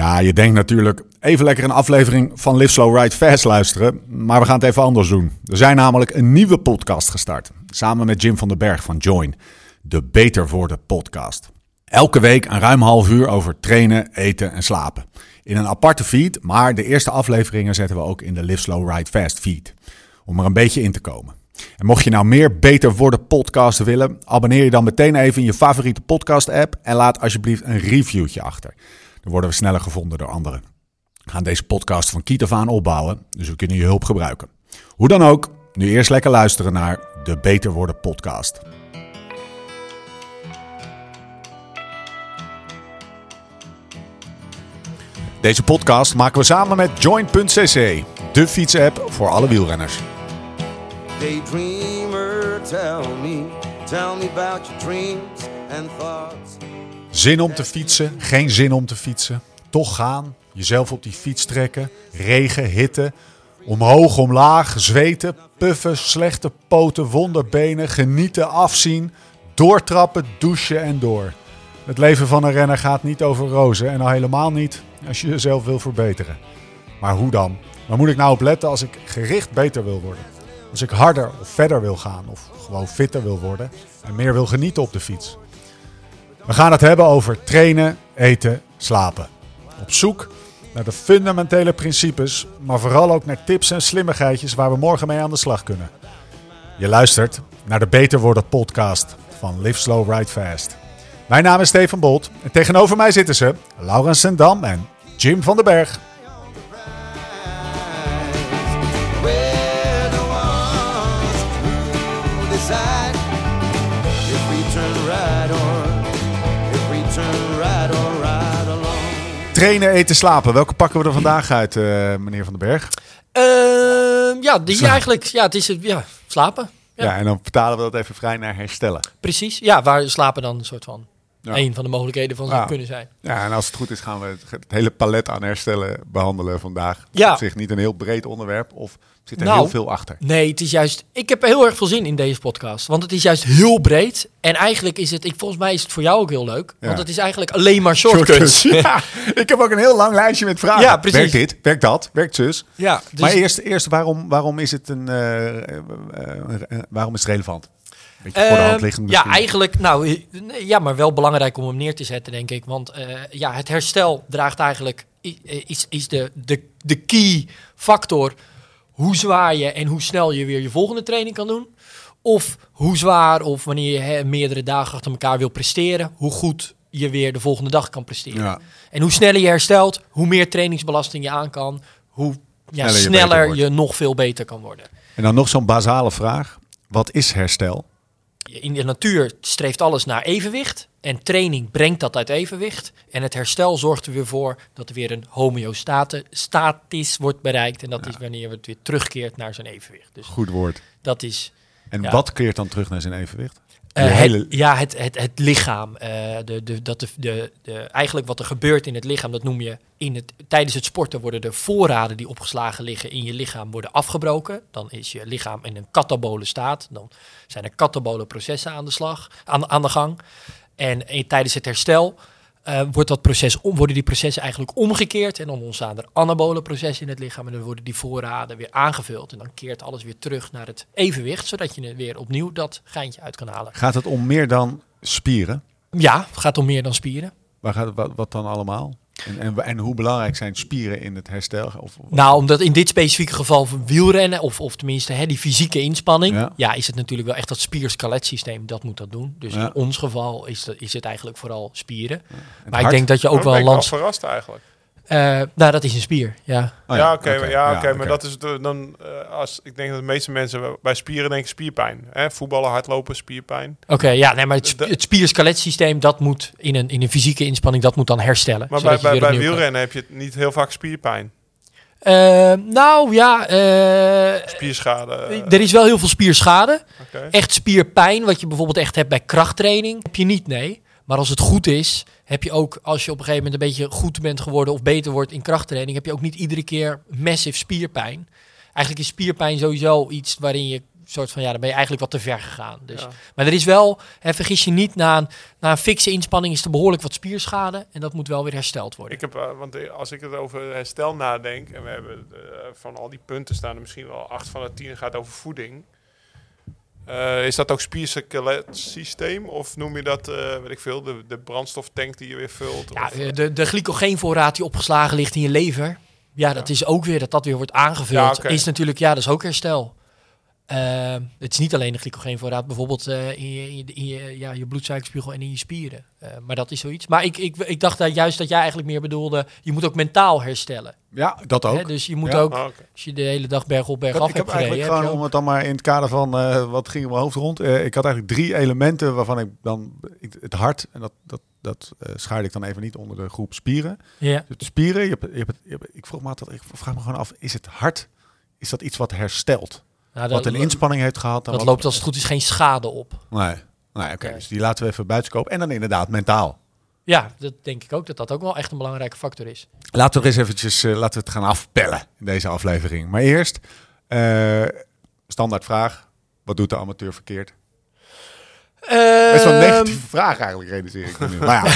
Ja, je denkt natuurlijk even lekker een aflevering van Live Slow Ride Fast luisteren. Maar we gaan het even anders doen. Er zijn namelijk een nieuwe podcast gestart. Samen met Jim van den Berg van Join. De Beter Worden podcast. Elke week een ruim half uur over trainen, eten en slapen. In een aparte feed, maar de eerste afleveringen zetten we ook in de Live Slow Ride Fast feed. Om er een beetje in te komen. En mocht je nou meer Beter Worden podcasten willen, abonneer je dan meteen even in je favoriete podcast app en laat alsjeblieft een reviewtje achter. Dan worden we sneller gevonden door anderen. We gaan deze podcast van kiet af aan opbouwen, dus we kunnen je hulp gebruiken. Hoe dan ook, nu eerst lekker luisteren naar de Beter Worden podcast. Deze podcast maken we samen met Join.cc, de fietsapp voor alle wielrenners. Tell me, tell me about your dreams and thoughts. Zin om te fietsen, geen zin om te fietsen. Toch gaan, jezelf op die fiets trekken, regen, hitte, omhoog, omlaag, zweten, puffen, slechte poten, wonderbenen, genieten, afzien, doortrappen, douchen en door. Het leven van een renner gaat niet over rozen en al helemaal niet als je jezelf wil verbeteren. Maar hoe dan? Waar moet ik nou op letten als ik gericht beter wil worden? Als ik harder of verder wil gaan of gewoon fitter wil worden en meer wil genieten op de fiets? We gaan het hebben over trainen, eten, slapen. Op zoek naar de fundamentele principes, maar vooral ook naar tips en slimmigheidjes waar we morgen mee aan de slag kunnen. Je luistert naar de Beter Worden podcast van Live Slow Ride Fast. Mijn naam is Steven Bolt en tegenover mij zitten ze Laurens Sendam en Jim van den Berg. Trainen, eten, slapen. Welke pakken we er vandaag uit, eh, meneer van den Berg? Ehm, ja, die eigenlijk, ja, het is ja, slapen. Ja. Ja. en dan vertalen we dat even vrij naar herstellen. Precies. Ja, waar slapen dan een soort van Ja. een van de mogelijkheden van zou Ja. kunnen zijn. Ja, en als het goed is gaan we het, het hele palet aan herstellen behandelen vandaag. Ja. op zich niet een heel breed onderwerp of zit er Nou. heel veel achter. Nee, het is juist. Ik heb heel erg veel zin in deze podcast, want het is juist heel breed. En eigenlijk is het, ik volgens mij is het voor jou ook heel leuk, Ja. want het is eigenlijk alleen maar shortcuts. Ja, ik heb ook een heel lang lijstje met vragen. Ja, precies. Werkt dit? Werkt dat? Werkt zus? Ja, dus, maar eerst, eerst waarom, waarom is het een, eh, eh, eh, waarom is het relevant? Beetje voor de hand Ehm, ja, eigenlijk, nou, ja, maar wel belangrijk om hem neer te zetten, denk ik. Want eh, ja, het herstel draagt eigenlijk, is, is de, de, de key factor hoe zwaar je en hoe snel je weer je volgende training kan doen. Of hoe zwaar of wanneer je meerdere dagen achter elkaar wil presteren, hoe goed je weer de volgende dag kan presteren. Ja. En hoe sneller je herstelt, hoe meer trainingsbelasting je aan kan, hoe ja, Sneller je sneller, nog veel beter kan worden. En dan nog zo'n basale vraag. Wat is herstel? In de natuur streeft alles naar evenwicht. En training brengt dat uit evenwicht. En het herstel zorgt er weer voor dat er weer een homeostate statis wordt bereikt. En dat is wanneer het weer terugkeert naar zijn evenwicht. Dus Goed woord. dat is En Ja. wat keert dan terug naar zijn evenwicht? eh, Je het, hele- ja, het, het, het lichaam. eh, de, de, dat de, de, de, eigenlijk wat er gebeurt in het lichaam, dat noem je in het, tijdens het sporten worden de voorraden die opgeslagen liggen in je lichaam worden afgebroken. Dan is je lichaam in een katabole staat. Dan zijn er katabole processen aan de slag, aan, aan de gang. En eh, tijdens het herstel eh, wordt dat proces om, worden die processen eigenlijk omgekeerd. En dan ontstaan er anabole processen in het lichaam. En dan worden die voorraden weer aangevuld. En dan keert alles weer terug naar het evenwicht. Zodat je er weer opnieuw dat geintje uit kan halen. Gaat het om meer dan spieren? Ja, het gaat om meer dan spieren. Waar gaat het, wat, wat dan allemaal? En, en, en hoe belangrijk zijn spieren in het herstel? Of, of- Nou, omdat in dit specifieke geval van wielrennen, of, of tenminste hè, die fysieke inspanning, Ja. ja. is het natuurlijk wel echt dat spier-skeletsysteem dat moet dat doen. Dus Ja. in ons geval is, dat, is het eigenlijk vooral spieren. maar ik denk dat je ook wel ik lands... verrast eigenlijk. Eh, nou, dat is een spier, ja. Oh ja, oké, maar, ja, oké, maar dat is de, dan eh, als ik denk dat de meeste mensen bij spieren denken spierpijn. Hè? Voetballen, hardlopen, spierpijn. Oké, ja, nee, maar het, sp- het spier-skeletsysteem, dat moet in een, in een fysieke inspanning, dat moet dan herstellen. Maar bij, bij, bij kan. wielrennen heb je niet heel vaak spierpijn. Eh, nou, ja, eh, Spierschade. eh, er is wel heel veel spierschade. Echt spierpijn, wat je bijvoorbeeld echt hebt bij krachttraining, heb je niet, nee. Maar als het goed is, heb je ook, als je op een gegeven moment een beetje goed bent geworden of beter wordt in krachttraining, heb je ook niet iedere keer massive spierpijn. Eigenlijk is spierpijn sowieso iets waarin je soort van, ja, dan ben je eigenlijk wat te ver gegaan. Dus. Ja. Maar er is wel, hè, vergis je niet, na een, na een fikse inspanning is er behoorlijk wat spierschade. En dat moet wel weer hersteld worden. Ik heb, eh, want eh, als ik het over herstel nadenk, en we hebben eh, van al die punten staan er misschien wel acht van de tien gaat over voeding. Eh, is dat ook spierskeletsysteem? Of noem je dat, eh, weet ik veel, de, de brandstoftank die je weer vult? Ja, of, de, de glycogeenvoorraad die opgeslagen ligt in je lever. Ja, dat is ook weer dat dat weer wordt aangevuld. Ja. Is natuurlijk, ja, dat is ook herstel. Eh, het is niet alleen de glycogeenvoorraad, bijvoorbeeld eh, in, je, in, je, in je, ja, je bloedsuikerspiegel en in je spieren. Eh, maar dat is zoiets. Maar ik, ik, ik dacht dat juist dat jij eigenlijk meer bedoelde, je moet ook mentaal herstellen. Ja, dat ook. Hè? Dus je moet Ja. ook, Ah, als je de hele dag berg op berg Ik, af ik heb hebt gereden, eigenlijk gewoon, om het dan maar in het kader van eh, wat ging in mijn hoofd rond. eh, ik had eigenlijk drie elementen waarvan ik dan ik, het hart, en dat, dat, dat eh schaarde ik dan even niet onder de groep spieren. ja. De spieren, je hebt, je hebt, je hebt- ik, vroeg me altijd, ik vraag me gewoon af, is het hart, is dat iets wat herstelt? Nou, wat een inspanning heeft gehad? en dat wat- loopt als het goed is geen schade op. Nee, nee oké. Nee. Dus die laten we even buitenskopen. En dan inderdaad mentaal. Ja, dat denk ik ook, dat dat ook wel echt een belangrijke factor is. Laten we er eens eventjes eh, laten we het gaan afpellen in deze aflevering. Maar eerst, eh standaard vraag. Wat doet de amateur verkeerd? Best wel een Ehm, negatieve vraag eigenlijk, realiseer ik me nu. Maar ja,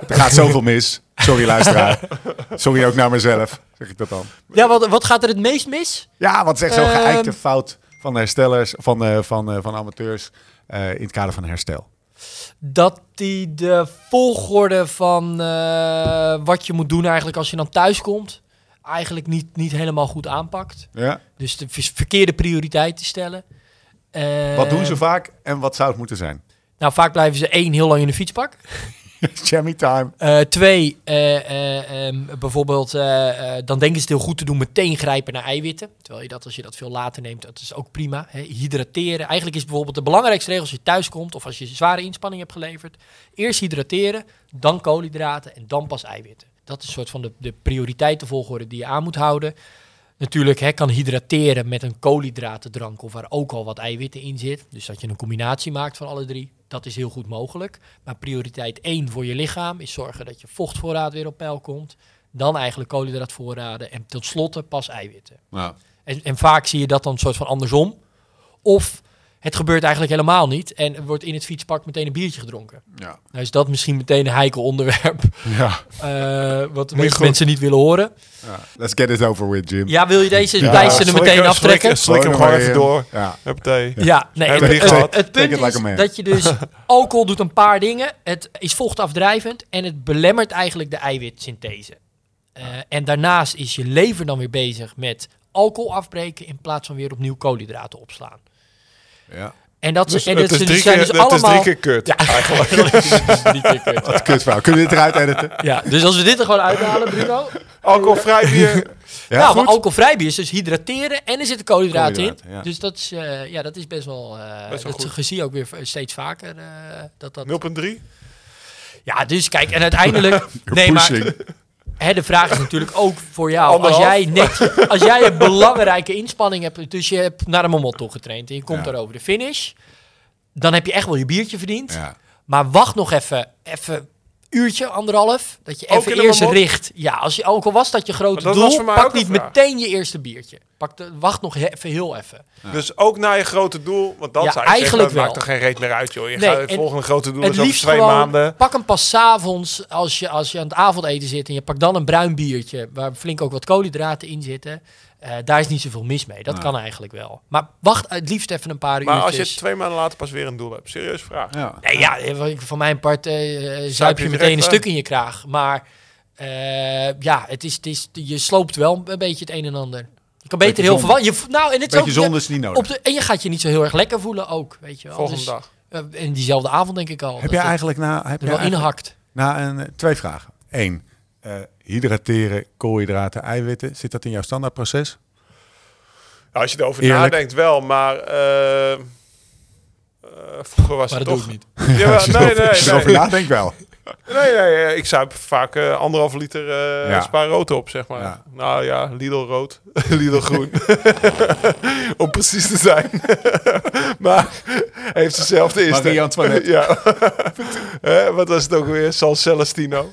er gaat zoveel mis. Sorry luisteraar. Sorry ook naar mezelf, zeg ik dat dan. Ja, wat, wat gaat er het meest mis? Ja, wat is echt zo'n Ehm. geëikte fout van herstellers, van, eh, van, eh, van amateurs eh, in het kader van herstel? Dat die de volgorde van wat je moet doen eigenlijk als je dan thuis komt, eigenlijk niet, niet helemaal goed aanpakt. Ja? Dus de verkeerde prioriteiten stellen. Eh, Wat doen ze vaak en wat zou het moeten zijn? Nou, vaak blijven ze één heel lang in de fietspak. Jammy time. Eh, twee, eh, ehm, bijvoorbeeld, dan denken ze het heel goed te doen, meteen grijpen naar eiwitten. Terwijl je dat, als je dat veel later neemt, dat is ook prima. Hè. Hydrateren. Eigenlijk is bijvoorbeeld de belangrijkste regel als je thuis komt of als je zware inspanning hebt geleverd. Eerst hydrateren, dan koolhydraten en dan pas eiwitten. Dat is een soort van de, de prioriteitenvolgorde die je aan moet houden. Natuurlijk hè, kan hydrateren met een koolhydratendrank of waar ook al wat eiwitten in zit. Dus dat je een combinatie maakt van alle drie. Dat is heel goed mogelijk. Maar prioriteit 1 voor je lichaam is zorgen dat je vochtvoorraad weer op peil komt. Dan eigenlijk koolhydraatvoorraden en tot slotte pas eiwitten. En, en vaak zie je dat dan een soort van andersom. Of het gebeurt eigenlijk helemaal niet en er wordt in het fietspak meteen een biertje gedronken. ja. Nou is dat misschien meteen een heikel onderwerp Ja. eh, wat mensen niet willen horen. ja. Let's get it over with, Jim. Ja, wil je deze Ja, er meteen aftrekken? slik- Slik hem gewoon even door. Ja. Ja, nee, het, het, gehad? het punt like is dat je dus... alcohol doet een paar dingen. Het is vochtafdrijvend en het belemmert eigenlijk de eiwitsynthese. Eh, en daarnaast is je lever dan weer bezig met alcohol afbreken... in plaats van weer opnieuw koolhydraten opslaan. Ja. En dat, Dus en het dat is ze- drie zijn keer- dus het is allemaal... drie keer kut. Ja, eigenlijk. is drie keer kut. Wat kut verhaal. Kunnen we dit eruit editen? Ja, dus als we dit er gewoon uithalen, Bruno. Alcoholvrij bier. Ja, nou, goed. maar alcoholvrij bier is dus hydrateren en er zitten koolhydraten in. Ja. Dus dat is, eh, ja, dat is best wel... eh Best wel dat goed. zie je ook weer steeds vaker. eh, dat dat... 0,3. Ja, dus kijk, en uiteindelijk... nee, maar. Hè, de vraag is natuurlijk ook voor jou. Als jij, net, als jij een belangrijke inspanning hebt... Dus je hebt naar de toe getraind en je komt Ja. daar over de finish... Dan heb je echt wel je biertje verdiend. Ja. Maar wacht nog even, even uurtje, anderhalf. Dat je Ook even eerst richt. Ja, als je ook al was dat je grote dat doel, pak niet meteen je eerste biertje. Pak de, wacht nog even heel even. Dus ook naar je grote doel. Want dan Ja, zou je zeggen, eigenlijk dat maakt toch geen reet meer uit, joh. Je Nee, gaat het en volgende grote doel Het is over liefst twee gewoon, maanden. pak hem pas 's avonds als je, als je aan het avondeten zit en je pakt dan een bruin biertje waar flink ook wat koolhydraten in zitten. Eh, daar is niet zoveel mis mee. Dat Nee. kan eigenlijk wel. Maar wacht het liefst even een paar Maar als je twee maanden later pas weer een doel hebt. Serieus vraag. Ja. Nee, ja, eh, van mijn part eh zuip je je meteen een stuk in je kraag. Maar eh, ja, het is, het is, je sloopt wel een beetje het een en ander. Je kan beter Beetje heel veel... Je, nou, en het is ook, zonde is niet nodig. op de, en je gaat je niet zo heel erg lekker voelen ook, weet je wel. Volgende Dus, dag. eh, en diezelfde avond denk ik al. Heb het eigenlijk na... Heb er jij wel inhakt. na een, twee vragen. Eén. Eh, hydrateren, koolhydraten, eiwitten. Zit dat in jouw standaardproces? Ja, als je erover Eerlijk. nadenkt wel, maar... eh, eh, vroeger was Maar het dat toch... doe ik niet. Ja, maar- nee, nee, Als je nee. nadenkt wel. Nee, nee, nee, ik zuip vaak eh, anderhalve liter eh Ja. spa rood op, zeg maar. Ja. Nou ja, Lidl rood, Lidl groen. Om precies te zijn. maar heeft dezelfde insteek. Marie-Antoinette. ja. Wat was het ook weer? Sal Celestino.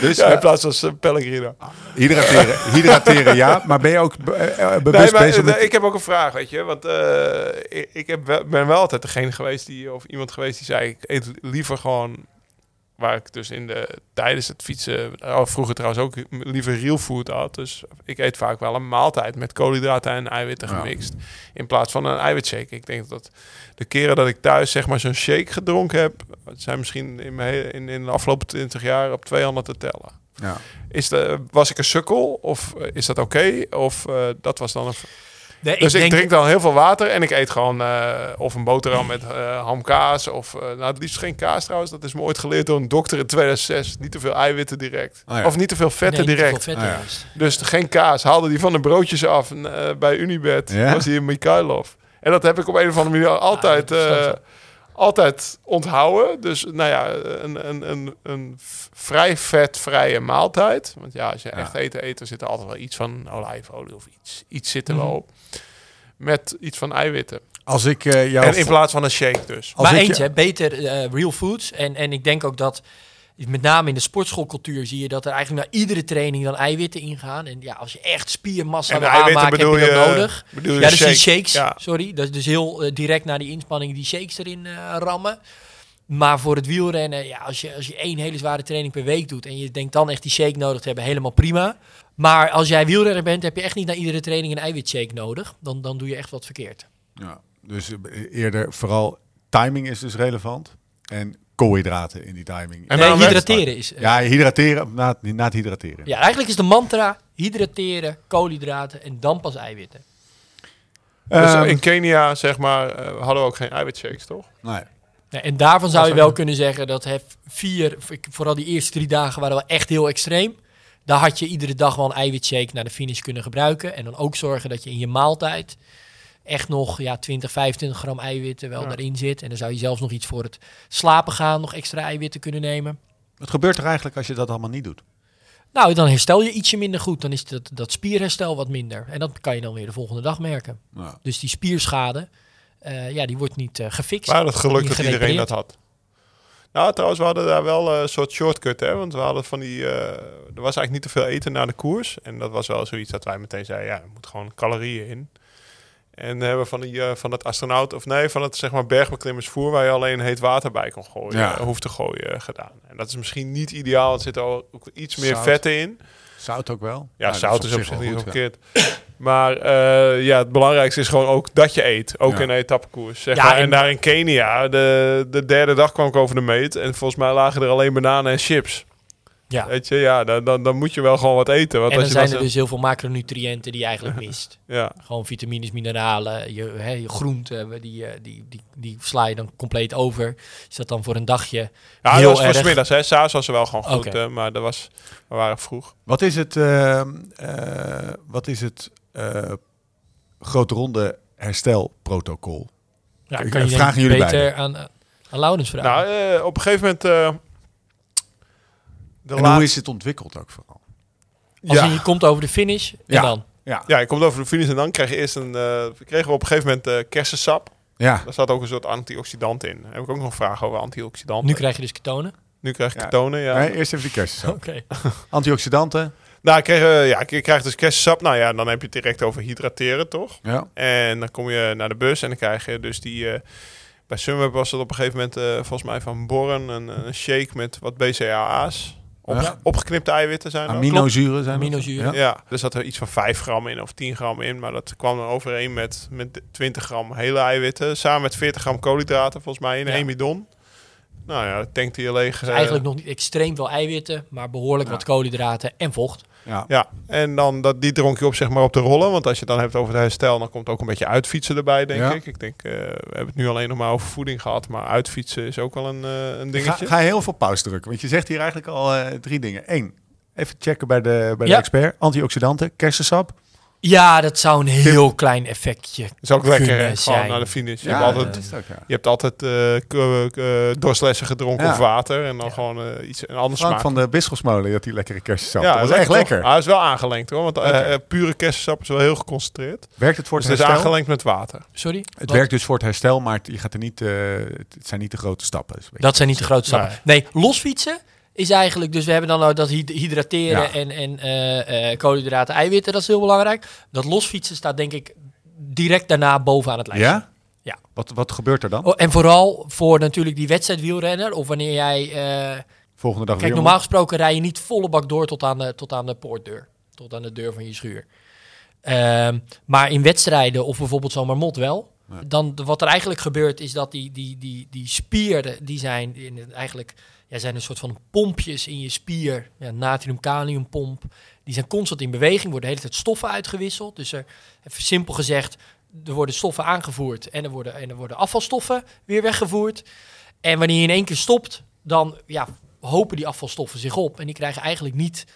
Dus Ja, in eh, plaats van uh, Pellegrino. hydrateren, hydrateren ja, maar ben je ook eh, Nee, bewust maar bezig eh, met... ik heb ook een vraag, weet je. Want eh, ik, ik heb wel, ben wel altijd degene geweest die, of iemand geweest die zei, ik eet liever gewoon, waar ik dus in de, tijdens het fietsen, oh, vroeger trouwens ook liever real food had. Dus ik eet vaak wel een maaltijd met koolhydraten en eiwitten Ja. gemixt. In plaats van een eiwitshake. Ik denk dat de keren dat ik thuis zeg maar zo'n shake gedronken heb, het zijn misschien in, mijn, in, in de afgelopen 20 jaar op twee handen te tellen. Ja. Is de, was ik een sukkel of eh, is dat oké? Of eh, dat was dan een Nee, dus ik, denk- drink dan heel veel water en ik eet gewoon eh, of een boterham met eh hamkaas. Of eh, nou, het liefst geen kaas trouwens. Dat is me ooit geleerd door een dokter in 2006. Niet te veel eiwitten direct. Oh ja. Of niet te veel vetten nee, niet te direct. veel vet ja. juist. Dus geen kaas. Haalde die van de broodjes af bij Unibed. Ja? Was die in Mikhailov. En dat heb ik op een of andere manier altijd, Ah, altijd onthouden. Dus nou ja, een, een, een, een vrij vetvrije maaltijd. Want ja, als je Ja. echt eten eet, dan zit er altijd wel iets van olijfolie of iets. Iets zit er wel Mhm. op. Met iets van eiwitten. Als ik eh, jou... en in plaats van een shake dus. als maar ik eens, je- hè, beter eh, real foods. En, en ik denk ook dat, met name in de sportschoolcultuur, zie je dat er eigenlijk naar iedere training dan eiwitten ingaan. En ja, als je echt spiermassa En wil aanmaken, heb je dat nodig. je Ja, dus shake? die shakes, Ja. sorry. Dat is dus heel eh, direct na die inspanning die shakes erin eh, rammen. Maar voor het wielrennen, ja, als je, als je één hele zware training per week doet en je denkt dan echt die shake nodig te hebben, helemaal prima. Maar als jij wielrenner bent, heb je echt niet na iedere training een eiwitshake nodig. Dan, dan doe je echt wat verkeerd. Ja, dus eerder vooral timing is dus relevant. En koolhydraten in die timing. En nee, hydrateren is... eh, Ja, hydrateren na, het- na het hydrateren. Ja, eigenlijk is de mantra hydrateren, koolhydraten en dan pas eiwitten. Dus Ehm, in Kenia, zeg maar, eh, hadden we ook geen eiwitshakes, toch? nee. Ja, en daarvan zou je wel kunnen zeggen dat hef vier, vooral die eerste drie dagen waren wel echt heel extreem. Daar had je iedere dag wel een eiwitshake naar de finish kunnen gebruiken. En dan ook zorgen dat je in je maaltijd echt nog ja, 20, 25 gram eiwitten wel Ja. daarin zit. En dan zou je zelfs nog iets voor het slapen gaan, nog extra eiwitten kunnen nemen. Wat gebeurt er eigenlijk als je dat allemaal niet doet? Nou, dan herstel je ietsje minder goed. Dan is dat, dat spierherstel wat minder. En dat kan je dan weer de volgende dag merken. Ja. Dus die spierschade, eh, ja, die wordt niet eh, gefixt. Maar het geluk niet dat iedereen dat had. Nou, trouwens, we hadden daar wel eh, een soort shortcut, hè. Want we hadden van die... eh, er was eigenlijk niet te veel eten na de koers. En dat was wel zoiets dat wij meteen zeiden... Ja, er moet gewoon calorieën in. En hebben we van, die, eh, van het astronaut... Of nee, van het zeg maar bergbeklimmersvoer... waar je alleen heet water bij kon gooien, Ja. eh, hoeft te gooien, eh, gedaan. En dat is misschien niet ideaal. Er zitten ook iets meer Zout. vetten in. Zout ook wel? Ja, Nou, zout is op zich wel niet goed, verkeerd. Maar eh, ja, het belangrijkste is gewoon ook dat je eet. Ook Ja. in een etappekoers. Zeg Ja, maar. en, en- daar in Kenia, de, de derde dag kwam ik over de meet. En volgens mij lagen er alleen bananen en chips. Ja. Weet je, ja, dan, dan, dan moet je wel gewoon wat eten. Want En als dan je zijn er dus heel veel macronutriënten die je eigenlijk mist. Ja, Gewoon vitamines, mineralen, je, hè, je groenten, die, eh, die, die, die sla je dan compleet over. Is dat dan voor een dagje ja heel dat was voor erg? smiddags. hè. S'avonds was er wel gewoon goed, Oké. eh, maar dat was, we waren vroeg. Wat is het, ehm, eh, wat is het eh, grote ronde herstelprotocol? Ja, Ik- kan je vragen jullie beter aan, aan Laurens vragen. Nou, op een gegeven moment... de En laat- hoe is het ontwikkeld ook vooral? Als ja. je komt over de finish en Ja. dan. Ja, Ja, je komt over de finish en dan krijg je eerst een... eh, we kregen we op een gegeven moment eh kersensap. ja. Daar zat ook een soort antioxidant in. Daar heb ik ook nog een vraag over antioxidanten. Nu krijg je dus ketonen. Nu krijg Ja. ketonen, ja. Nee, eerst even die kersensap. Oké. Antioxidanten. Nou, ik kreeg, eh, ja, ik krijg dus kersensap. Nou ja, dan heb je het direct over hydrateren, toch? Ja. En dan kom je naar de bus en dan krijg je dus die... eh, bij Sunweb was het op een gegeven moment, eh, volgens mij van Borren, een, een shake met wat BCAA's. Op, Ja. Opgeknipte eiwitten zijn. Aminozuren zijn? Aminozuren. Ja. Ja, er zat er iets van 5 gram in of 10 gram in. Maar dat kwam dan overeen met, met 20 gram hele eiwitten. Samen met 40 gram koolhydraten, volgens mij in Ja. één bidon. Nou ja, dat tankte je leeg. Dus eigenlijk nog niet extreem veel eiwitten, maar behoorlijk Ja. wat koolhydraten en vocht. Ja. Ja, en dan dat, die dronk je op zeg maar op de rollen. Want als je het dan hebt over het herstel, dan komt ook een beetje uitfietsen erbij, denk Ja. ik. Ik denk, eh, we hebben het nu alleen nog maar over voeding gehad. Maar uitfietsen is ook wel een, eh, een dingetje. ga, ga heel veel pauze drukken, want je zegt hier eigenlijk al eh, drie dingen. Eén, even checken bij de, bij de Ja. expert. Antioxidanten, kersensap. Ja, dat zou een heel klein effectje is ook lekker, hè? kunnen Gewoon zijn. naar de finish. Je Ja, hebt altijd, dat is het ook, ja. je hebt altijd eh, eh, gedronken Ja. of water. En dan Ja. gewoon eh, iets, een ander Frank smaak. van de Bisschopsmolen, dat die lekkere kersensap. Ja, dat was echt lekker. Ah, hij is wel aangelengd hoor. Want pure kersensap is wel heel geconcentreerd. Werkt het voor Dus het het is herstel? aangelengd met water. Sorry? Het Wat? werkt dus voor het herstel, maar het, je gaat er niet, eh, het zijn niet de grote stappen. Dat Dat zijn niet de grote stappen. Nee, losfietsen, is eigenlijk, dus we hebben dan nou dat hyd- hydrateren Ja. en, en eh, eh, koolhydraten, eiwitten, dat is heel belangrijk. Dat losfietsen staat denk ik direct daarna bovenaan het lijstje. Ja? Ja. Wat, wat gebeurt er dan? Oh, en vooral voor natuurlijk die wedstrijdwielrenner, of wanneer jij... eh, Volgende dag kijk, weer normaal gesproken rij je niet volle bak door tot aan de, tot aan de poortdeur. Tot aan de deur van je schuur. Ehm, maar in wedstrijden, of bijvoorbeeld zomaar mot wel... Dan, wat er eigenlijk gebeurt is dat die, die, die, die spieren, die zijn in eigenlijk ja, zijn een soort van pompjes in je spier. Ja, natrium-kaliumpomp. Die zijn constant in beweging, worden de hele tijd stoffen uitgewisseld. Dus er, even simpel gezegd, er worden stoffen aangevoerd en er worden, en er worden afvalstoffen weer weggevoerd. En wanneer je in één keer stopt, dan ja, hopen die afvalstoffen zich op. En die krijgen eigenlijk niet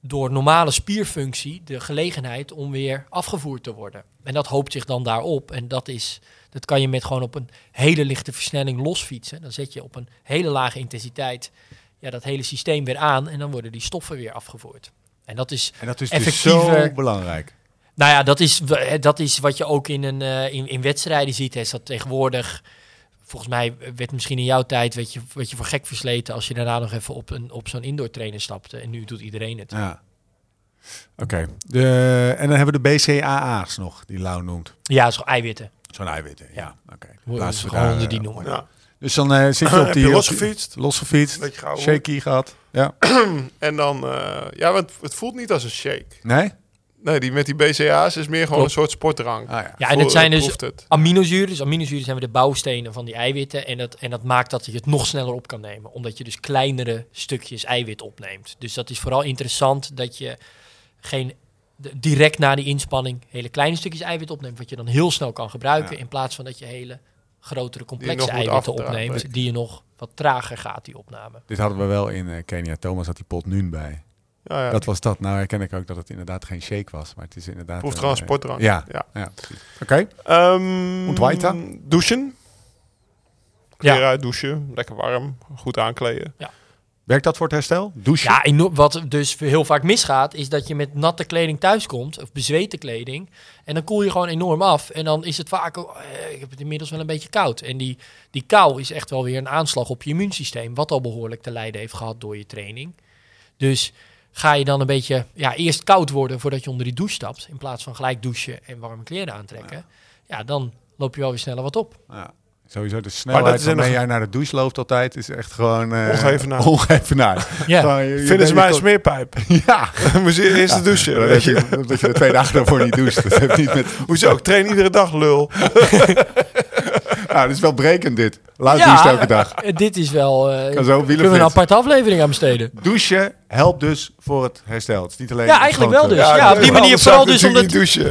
door normale spierfunctie de gelegenheid om weer afgevoerd te worden. En dat hoopt zich dan daarop. En dat, is, dat kan je met gewoon op een hele lichte versnelling losfietsen. Dan zet je op een hele lage intensiteit ja, dat hele systeem weer aan. En dan worden die stoffen weer afgevoerd. En dat is En dat is dus zo belangrijk. nou ja, dat is, dat is wat je ook in, een, eh, in, in wedstrijden ziet. Is dat tegenwoordig, volgens mij werd misschien in jouw tijd, weet je, werd je voor gek versleten als je daarna nog even op, een, op zo'n indoor trainer stapte. En nu doet iedereen het. Ja. Oké. De- En dan hebben we de BCAA's nog, die Lau noemt. Ja, het is eiwitten. Zo'n eiwitten. Ja, oké. We gewoon onder die eh, noemen. Ja. Dus dan eh, zit je op die... losgefietst? Losgefietst. Beetje. Shaky gehad. Ja. En dan, eh, ja, want het voelt niet als een shake. Nee? Nee, die met die BCA's is meer gewoon Klopt. een soort sportdrank. Ah ja. Ja, en het zijn dus het. aminozuren. Dus aminozuren zijn weer de bouwstenen van die eiwitten. En dat, en dat maakt dat je het nog sneller op kan nemen. Omdat je dus kleinere stukjes eiwit opneemt. Dus dat is vooral interessant dat je geen direct na die inspanning hele kleine stukjes eiwit opneemt. Wat je dan heel snel kan gebruiken. Ja. In plaats van dat je hele grotere complexe eiwitten opneemt. Die je nog wat trager gaat, die opname. Dit hadden we wel in eh, Kenia. Thomas had die pot nu bij. Ja, ja. Dat was dat. Nou herken ik ook dat het inderdaad geen shake was. Maar het is inderdaad... Proeft een, gewoon eh, sportdrank. Ja. ja. ja precies. Oké. Ehm, Und weiter? Douchen. Kleren uit, douchen. Lekker warm. Goed aankleden. Werkt dat voor het herstel? Douchen? Ja, wat dus heel vaak misgaat, is dat je met natte kleding thuiskomt, of bezweten kleding, en dan koel je gewoon enorm af. En dan is het vaak, eh, ik heb het inmiddels wel een beetje koud. En die, die kou is echt wel weer een aanslag op je immuunsysteem, wat al behoorlijk te lijden heeft gehad door je training. Dus ga je dan een beetje, ja, eerst koud worden voordat je onder die douche stapt, in plaats van gelijk douchen en warme kleren aantrekken, ja, dan loop je wel weer sneller wat op. Ja. Sowieso de dat snelheid waarmee jij naar de douche loopt altijd is echt gewoon... eh Ongeëvenaard. ongeëvenaard. Ja. Vinden ze mij een smeerpijp? Ja. Moet je eerst de douchen. Dat, weet je. je, dat je de twee dagen daarvoor niet doucht. Dat heeft niet met... Hoezo? Ik train iedere dag, lul. Nou, dit is wel brekend dit. Laat Ja. elke dag. Eh, dit is wel, eh Kan zo kunnen we een aparte aflevering aan besteden. Douchen helpt dus voor het herstel. Het is niet alleen... Ja, eigenlijk wel dus. Ja, op die manier vooral dus omdat... douchen.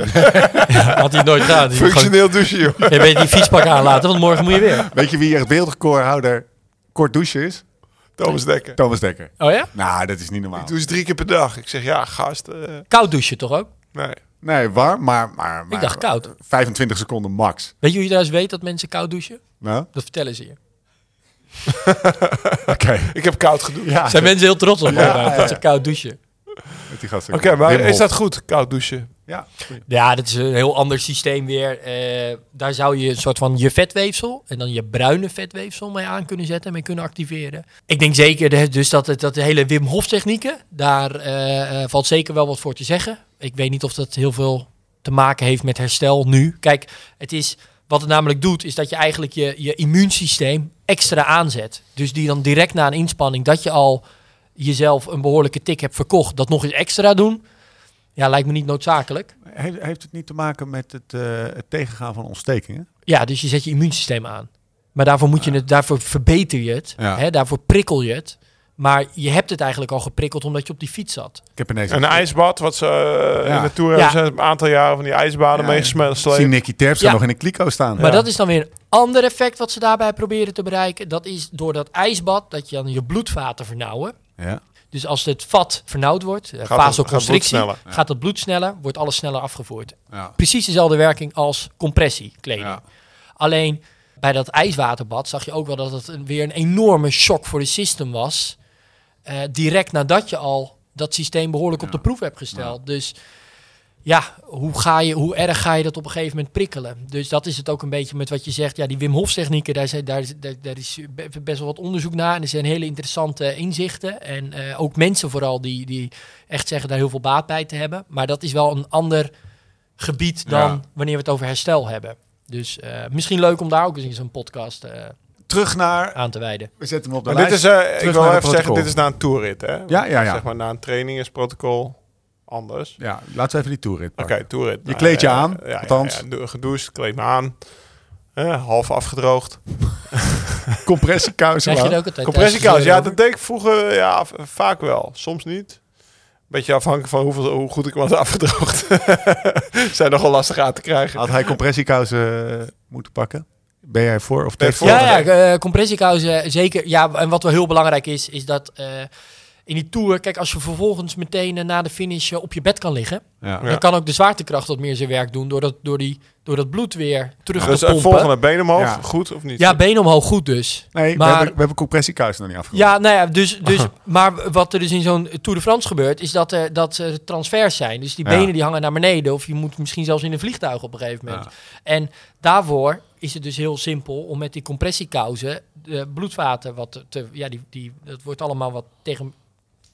Had hij nooit gedaan. Die gewoon- Functioneel douchen, joh. Je bent die fietspak aanlaten, want morgen moet je weer. Weet je wie echt wereldrecordhouder kort douchen is? Thomas Dekker. Thomas Dekker. Oh ja? Nou, dat is niet normaal. Ik doe ze drie keer per dag. Ik zeg, ja, gast. eh, Koud douchen toch ook? nee. Nee, warm, maar... maar, maar dacht koud. 25 seconden max. Weet je hoe je trouwens weet dat mensen koud douchen? Nou, Dat vertellen ze je. oké. Ik heb koud gedoucht. Ja, Zijn mensen heel trots op ja. dat ze koud douchen. Met die gasten. Oké, maar Wim is dat goed, koud douchen? Ja. Ja, dat is een heel ander systeem weer. Eh, daar zou je een soort van je vetweefsel en dan je bruine vetweefsel mee aan kunnen zetten en mee kunnen activeren. Ik denk zeker dus dat, het, dat de hele Wim Hof technieken, daar eh, eh, valt zeker wel wat voor te zeggen. Ik weet niet of dat heel veel te maken heeft met herstel nu. Kijk, het is, wat het namelijk doet, is dat je eigenlijk je, je immuunsysteem extra aanzet. Dus die dan direct na een inspanning, dat je al jezelf een behoorlijke tik hebt verkocht, dat nog eens extra doen. Ja, lijkt me niet noodzakelijk. Heeft, heeft het niet te maken met het, eh, het tegengaan van ontstekingen? Ja, dus je zet je immuunsysteem aan. Maar daarvoor, moet je het, daarvoor verbeter je het. Ja. Hè, daarvoor prikkel je het. Maar je hebt het eigenlijk al geprikkeld omdat je op die fiets zat. Ik heb ineens... Een ijsbad, wat ze eh, Ja. in de Tour Ja. hebben ze een aantal jaren van die ijsbaden Ja, meegesmeld. Zie Nicky Terpstra Ja. nog in een kliko staan. Maar dat is dan weer een ander effect wat ze daarbij proberen te bereiken. Dat is door dat ijsbad dat je dan je bloedvaten vernauwen. Ja. Dus als het vat vernauwd wordt, eh, het- gaat het vasoconstrictie, bloed sneller. gaat het bloed sneller, wordt alles sneller afgevoerd. Ja. Precies dezelfde werking als compressiekleding. Ja. Alleen bij dat ijswaterbad zag je ook wel dat het weer een enorme shock voor de system was. Eh, direct nadat je al dat systeem behoorlijk op de proef hebt gesteld. Dus ja, hoe, ga je, hoe erg ga je dat op een gegeven moment prikkelen? Dus dat is het ook een beetje met wat je zegt. Ja, die Wim Hof technieken, daar, zijn, daar, is- daar, daar is be- best wel wat onderzoek naar. En er zijn hele interessante inzichten. En eh, ook mensen vooral die, die echt zeggen daar heel veel baat bij te hebben. Maar dat is wel een ander gebied dan Ja. wanneer we het over herstel hebben. Dus eh, misschien leuk om daar ook eens een podcast eh, Terug naar... aan te wijden. We zetten hem op de Maar dit lijst. is, eh, ik wil even zeggen, dit is na een tourrit, hè? Ja, ja, ja. Zeg maar na een training is protocol anders. Ja, laten we even die toerrit Oké, tourrit. Je kleedt je aan, ja, althans. Ja, ja, gedoucht, kleed me aan. Eh, half afgedroogd. Compressiekousen. Krijg je aan. dat ook altijd? Compressiekous, thuis ja, dat deed ik vroeger ja, vaak wel. Soms niet. Beetje afhankelijk van hoeveel, hoe goed ik was afgedroogd. Zijn nogal lastig aan te krijgen. Had hij compressiekousen eh, moeten pakken? Ben jij voor of Ben tegen? voor. Ja, ja eh, compressiekousen zeker. Ja, en wat wel heel belangrijk is, is dat eh, in die tour, kijk, als je vervolgens meteen eh, na de finish eh, op je bed kan liggen, Ja. Ja. dan kan ook de zwaartekracht wat meer zijn werk doen door dat, door die, door dat bloed weer terug Dus te het pompen. volgende been omhoog, Ja. goed of niet? Ja, been omhoog goed dus. Nee, Maar- we, hebben, we hebben compressiekousen nog niet afgerond. Ja, nou ja, dus, dus, maar wat er dus in zo'n Tour de France gebeurt, is dat er, dat er transfers zijn. Dus die Ja. benen die hangen naar beneden, of je moet misschien zelfs in een vliegtuig op een gegeven moment. Ja. En daarvoor is het dus heel simpel om met die compressiekousen de bloedvaten wat te- te, ja, die, die, dat wordt allemaal wat tegen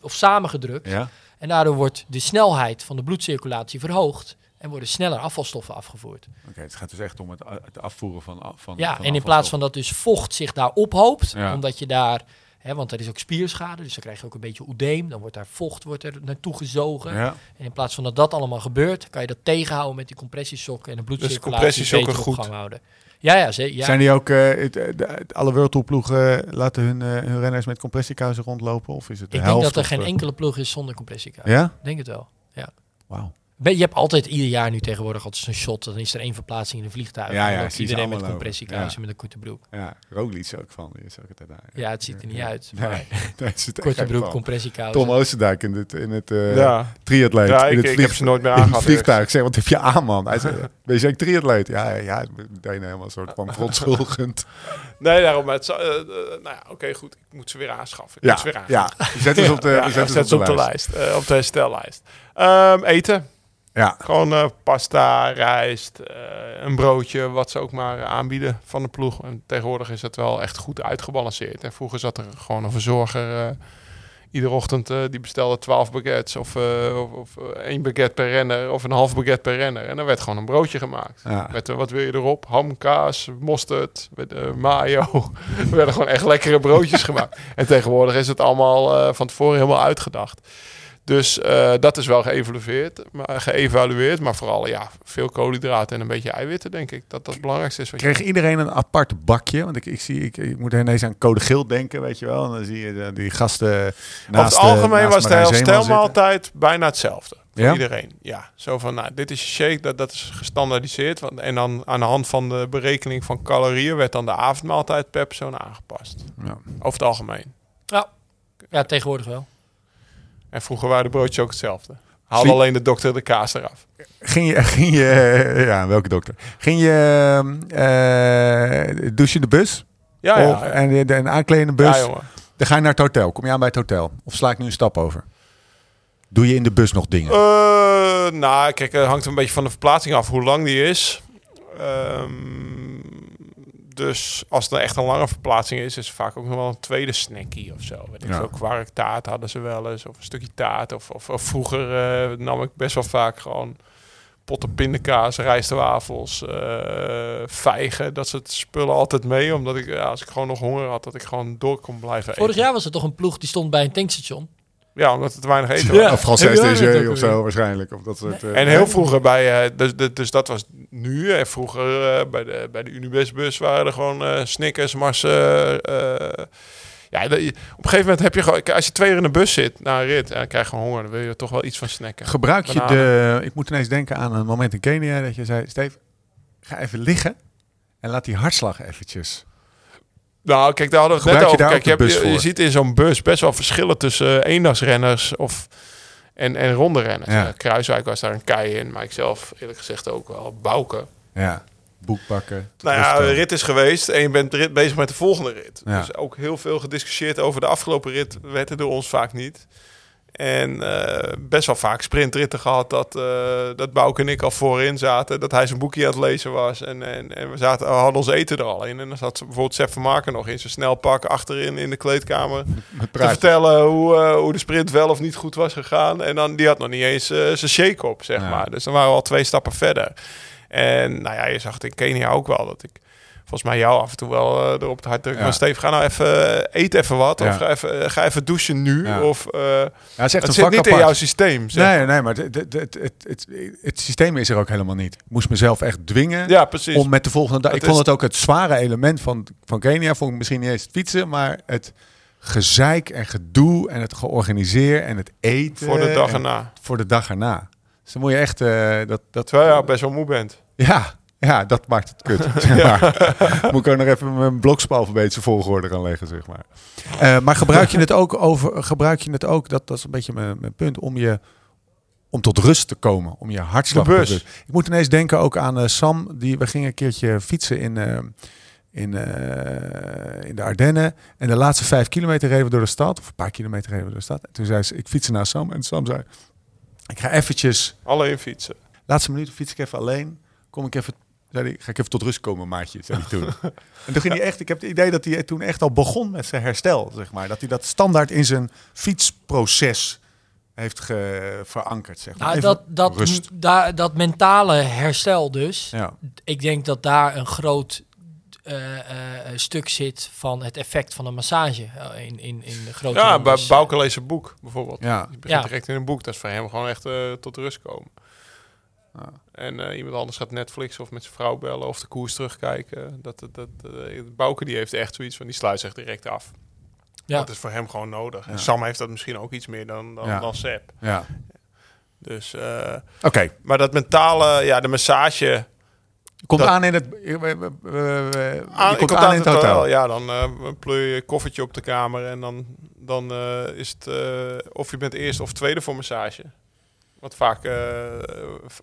of samengedrukt. Ja? En daardoor wordt de snelheid van de bloedcirculatie verhoogd en worden sneller afvalstoffen afgevoerd. Oké, het gaat dus echt om het, het afvoeren van, van Ja, van en in plaats van dat dus vocht zich daar ophoopt, Ja. omdat je daar, hè, want er is ook spierschade, dus dan krijg je ook een beetje oedeem, dan wordt daar vocht wordt er naartoe gezogen. Ja. En in plaats van dat dat allemaal gebeurt, kan je dat tegenhouden met die compressiesokken en de bloedcirculatie compressiesokken beter op goed. gang houden. Ja, ja, ze, ja. Zijn die ook, eh, het, eh, de- alle World Tour ploegen laten hun, eh, hun renners met compressiekousen rondlopen? Of is het de ik denk dat er geen eh, enkele ploeg is zonder compressiekousen. Ja? Ik denk het wel. Wauw. Je hebt altijd ieder jaar nu tegenwoordig altijd zo'n shot. Dan is er één verplaatsing in een vliegtuig. Ja, ja, iedereen met compressiekousen lopen. met een korte broek. Ja, Roglic is ook van. Is ook altijd daar. Ja, het ziet er niet uit. Nee, maar is het korte broek, compressiekousen. Tom Oosterdijk in het, in het eh, Ja. triatleet. Ja, in ik- het ik heb ze nooit meer in het aangehad, vliegtuig. Ik zeg, wat heb je aan, man? Hij zei, ben je zeker triatleet? Ja, ja, meteen helemaal een soort van verontschuldigend. Nee, daarom. maar Het, eh, eh, nou ja, oké, goed. Ik moet ze weer aanschaffen. Ik Ja, moet ze weer aanschaffen. ja. Zetten ze op de, Ja, zet ze op de lijst. op de herstellijst. Ehm, eten. Ja, Gewoon eh, pasta, rijst, eh, een broodje, wat ze ook maar aanbieden van de ploeg. En tegenwoordig is het wel echt goed uitgebalanceerd. En vroeger zat er gewoon een verzorger eh, iedere ochtend, die bestelde 12 baguettes of, of, of één baguette per renner of een half baguette per renner. En dan werd gewoon een broodje gemaakt. ja. Met, wat wil je erop? Ham, kaas, mosterd, met, mayo. er werden gewoon echt lekkere broodjes gemaakt. En tegenwoordig is het allemaal van tevoren helemaal uitgedacht. Dus eh, dat is wel geëvalueerd, maar, geëvalueerd. Maar vooral ja, veel koolhydraten en een beetje eiwitten, denk ik. Dat dat het belangrijkste is. Wat je Kreeg iedereen een apart bakje? Want ik, ik, zie, ik, ik moet ineens aan code geel denken, weet je wel. En dan zie je de- die gasten naast Op het algemeen naast was de herstelmaaltijd bijna hetzelfde. Voor Ja? iedereen. Ja, zo van, nou, dit is je shake, dat, dat is gestandaardiseerd. Want, en dan aan de hand van de berekening van calorieën werd dan de avondmaaltijd per persoon aangepast. Ja. Over het algemeen. Ja, tegenwoordig wel. En vroeger waren de broodjes ook hetzelfde. Haalde alleen de dokter de kaas eraf. Ging je, ging je ja, welke dokter? Ging je eh douchen in de bus? Ja, ja. Of, ja. en, de- de- en aankleden in de bus? Ja, jongen. dan ga je naar het hotel. Kom je aan bij het hotel? Of sla ik nu een stap over? Doe je in de bus nog dingen? Eh, nou, kijk, het hangt een beetje van de verplaatsing af hoe lang die is. Ehm, dus als het echt een lange verplaatsing is, is er vaak ook nog wel een tweede snackie of zo. Weet ik Ja. veel, kwarktaart hadden ze wel eens, of een stukje taart. Of, of, of vroeger eh, nam ik best wel vaak gewoon potten pindakaas, rijstwafels, eh vijgen. Dat soort spullen altijd mee, omdat ik, ja, als ik gewoon nog honger had, dat ik gewoon door kon blijven Vorig eten. jaar was er toch een ploeg die stond bij een tankstation. Ja, omdat het te weinig eten Ja. was. of net DG of zo waarschijnlijk. Of dat soort, eh, En heel vroeger bij, eh, dus, dus, dus dat was nu. En vroeger eh, bij de, bij de Unibus-bus waren er gewoon eh Snickers, Marsen. eh, ja, de- op een gegeven moment heb je gewoon, als je twee uur in de bus zit na een rit en dan krijg je gewoon honger, dan wil je er toch wel iets van snacken. Gebruik je Bananen. de... Ik moet ineens denken aan een moment in Kenia dat je zei... Steve, ga even liggen en laat die hartslag eventjes... Nou, kijk, daar hadden we het Gebruik net je over. daar Kijk, ook je, hebt- je, voor? ziet in zo'n bus best wel verschillen tussen eh, eendagsrenners of, en, en ronde renners. Ja. Ja. Kruiswijk was daar een kei in, maar ik zelf eerlijk gezegd ook wel. Bouken. Ja, boek pakken. Nou ja, de rit is geweest en je bent rit bezig met de volgende rit. Ja. Dus ook heel veel gediscussieerd over de afgelopen rit werd er door ons vaak niet. En eh, best wel vaak sprintritten gehad dat, eh dat Bouke en ik al voorin zaten. Dat hij zijn boekje aan het lezen was. En, en, en we zaten, we hadden ons eten er al in. En dan zat bijvoorbeeld Sepp van Marken nog in zijn snelpak achterin in de kleedkamer. Te vertellen hoe, eh, hoe de sprint wel of niet goed was gegaan. En dan, die had nog niet eens zijn shake op, zeg Ja. maar. Dus dan waren we al twee stappen verder. En nou ja, je zag het in Kenia ook wel. Dat ik volgens mij jou af en toe wel eh, erop het hart druk Ja. van... Steve, ga nou even, eh, eet even wat. Of ga even, eh, ga even douchen nu. Of, Ja, het het een zit niet in jouw systeem. Zeg. Nee, nee, maar het, het, het, het, het, het systeem is er ook helemaal niet. Ik moest mezelf echt dwingen Ja, precies. om met de volgende dag. Ik vond het ook het zware element van, van Kenia. Vond ik misschien niet eens het fietsen, maar het gezeik en gedoe en het georganiseer en het eten. voor de dag erna. Voor de dag erna. Dus dan moet je echt eh, dat, dat. Terwijl je best wel moe bent. Ja, ja, dat maakt het kut. zeg maar. Moet ik ook nog even mijn blokspalverbeetse volgorde gaan leggen, zeg maar. Eh, maar gebruik je het ook over? Gebruik je het ook? Dat, dat is een beetje mijn, mijn punt om je om tot rust te komen, om je hartslag te rust. Ik moet ineens denken ook aan eh, Sam. Die we gingen een keertje fietsen in. eh, in, in de Ardennen. En de laatste vijf kilometer reden we door de stad. Of een paar kilometer reden we door de stad. En toen zei ze, ik fietsen naar Sam. En Sam zei, ik ga eventjes Alleen fietsen. Laatste minuut fiets ik even alleen. Kom ik even, zei hij, ga ik even tot rust komen, maatje, zei hij toen. en toen ging hij echt, ik heb het idee dat hij toen echt al begon met zijn herstel, zeg maar. Dat hij dat standaard in zijn fietsproces heeft ge- verankerd, zeg maar. Nou, dat, dat, rust. dat mentale herstel dus. Ja, Ik denk dat daar een groot eh, eh, stuk zit van het effect van een massage eh, in, in, in de grote Ja, bij. Bouke leest een boek bijvoorbeeld. ja. Je begint Ja. direct in een boek. Dat is voor hem gewoon echt eh, tot rust komen. En eh, iemand anders gaat Netflix of met zijn vrouw bellen of de koers terugkijken. Dat, dat, dat, eh, Bouke die heeft echt zoiets van, die sluit zich direct af. Ja. Dat is voor hem gewoon nodig. Ja. En Sam heeft dat misschien ook iets meer dan, dan, Ja. dan Sepp. ja. Dus, eh, Oké, maar dat mentale, ja, de massage... komt Dat- aan in het, Ah, komt kom aan in het hotel. Ja, dan eh pleur je je koffertje op de kamer en dan, dan eh, is het eh, of je bent eerst of tweede voor massage. Want vaak eh,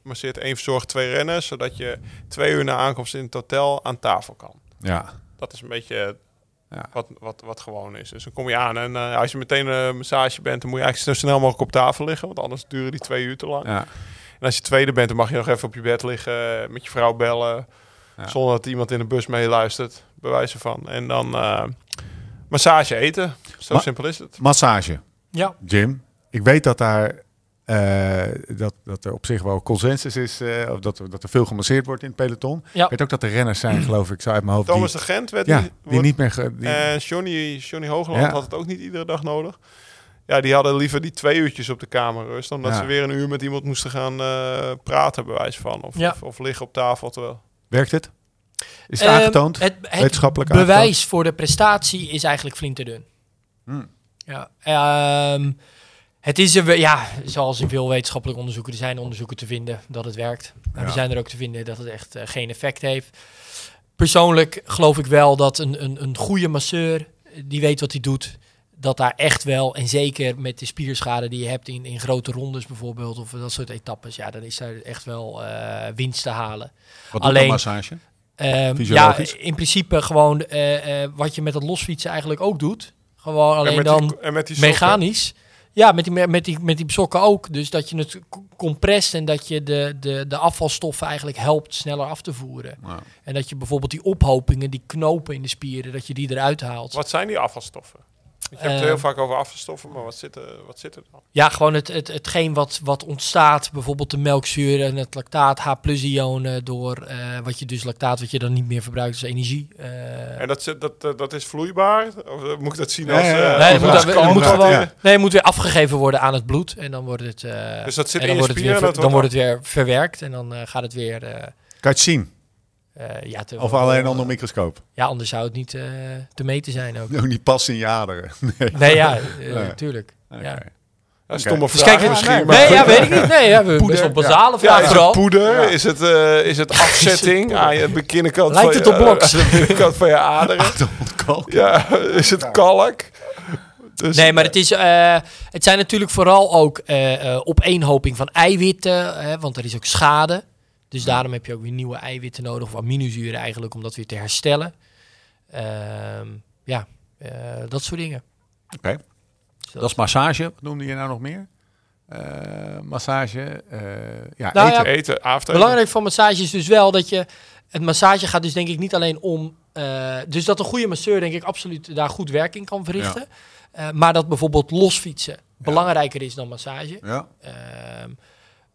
masseert één verzorger twee renners, zodat je twee uur na aankomst in het hotel aan tafel kan. Ja, Dat is een beetje Ja. wat, wat, wat gewoon is. Dus dan kom je aan en eh, als je meteen een massage bent, dan moet je eigenlijk zo snel mogelijk op tafel liggen, want anders duren die twee uur te lang. ja. En als je tweede bent, dan mag je nog even op je bed liggen, met je vrouw bellen, Ja. zonder dat iemand in de bus meeluistert, bij wijze van. En dan eh, massage eten. Zo Ma- simpel is het. Massage, ja. Jim. Ik weet dat daar eh, dat, dat er op zich wel consensus is, eh, of dat, er- dat er veel gemasseerd wordt in het peloton. Ja. Ik weet ook dat er renners zijn, geloof ik, zo uit mijn hoofd. Thomas die, de Gent werd ja, die, die wordt- niet meer. ge- die- En Johnny, Johnny Hoogland Ja. had het ook niet iedere dag nodig. Ja, die hadden liever die twee uurtjes op de kamer rust... dan dat Ja. ze weer een uur met iemand moesten gaan eh, praten, bij wijze van. Of, Ja. of, of liggen op tafel. Terwijl. Werkt het? Is het Ehm, aangetoond? Het, het Wetenschappelijk bewijs voor de prestatie is eigenlijk flinterdun. Hmm. Ja, ehm, het is er, ja, zoals in veel wetenschappelijke onderzoeken, er zijn onderzoeken te vinden dat het werkt. Maar Ja. er zijn er ook te vinden dat het echt eh, geen effect heeft. Persoonlijk geloof ik wel dat een, een, een goede masseur, eh, die weet wat hij doet, dat daar echt wel, en zeker met de spierschade die je hebt in, in grote rondes bijvoorbeeld, of dat soort etappes, ja, dan is daar echt wel eh, winst te halen. Wat alleen- doet een massage? Ehm, ja, in principe gewoon eh, eh, wat je met het losfietsen eigenlijk ook doet. Gewoon alleen en met dan die, en met die sokken. mechanisch. Ja, met die, me- met, die, met die sokken ook. Dus dat je het co- comprest en dat je de, de, de afvalstoffen eigenlijk helpt sneller af te voeren. Nou, En dat je bijvoorbeeld die ophopingen, die knopen in de spieren, dat je die eruit haalt. Wat zijn die afvalstoffen? Je hebt het Eh, heel vaak over afvalstoffen, maar wat zit er, wat zit er dan? Ja, gewoon het, het, hetgeen wat, wat ontstaat, bijvoorbeeld de melkzuur en het lactaat, H-plus-ionen, door eh, wat je dus lactaat, wat je dan niet meer verbruikt als energie. eh, En dat, zit- dat, eh, dat is vloeibaar? Of eh, moet ik dat zien als... eh. Nee, het moet, gewoon, ja. nee, het moet weer afgegeven worden aan het bloed. En dan wordt het, eh, Dus dat zit in dan je wordt het spieren? dan wordt het weer verwerkt. En dan eh, gaat het weer. eh, kan je het zien? Eh, ja, te, Of alleen onder microscoop? Ja, anders zou het niet eh, te meten zijn ook. Ook niet pas in je aderen. Nee. Nee, ja, Nee. natuurlijk. Oké. Ja. Ja, Oké. stomme Dus vraag kijk, misschien. nee, maar- Nee, ja, weet ik niet. Nee, ja, we best wel basale Ja, vragen is het vooral. poeder? Ja. Is het, eh, is het afzetting aan je binnenkant Lijkt van het je, op bloks? aan de binnenkant van je aderen? Ja, is het kalk? Dus, Nee, maar het, is, eh, het zijn natuurlijk vooral ook eh, eh, opeenhoping van eiwitten, hè, want er is ook schade. Dus daarom heb je ook weer nieuwe eiwitten nodig, of aminozuren eigenlijk, om dat weer te herstellen. Ehm, ja, eh, dat soort dingen. Oké. Dat is massage. Wat noemde je nou nog meer? Eh, massage. eh, ja, Nou eten. ja, Eten, avondeten. Belangrijk van massage is dus wel dat je... Het massage gaat dus denk ik niet alleen om... eh, dus dat een goede masseur denk ik absoluut daar goed werk in kan verrichten. Eh, maar dat bijvoorbeeld losfietsen belangrijker is dan massage. Ja. Ehm,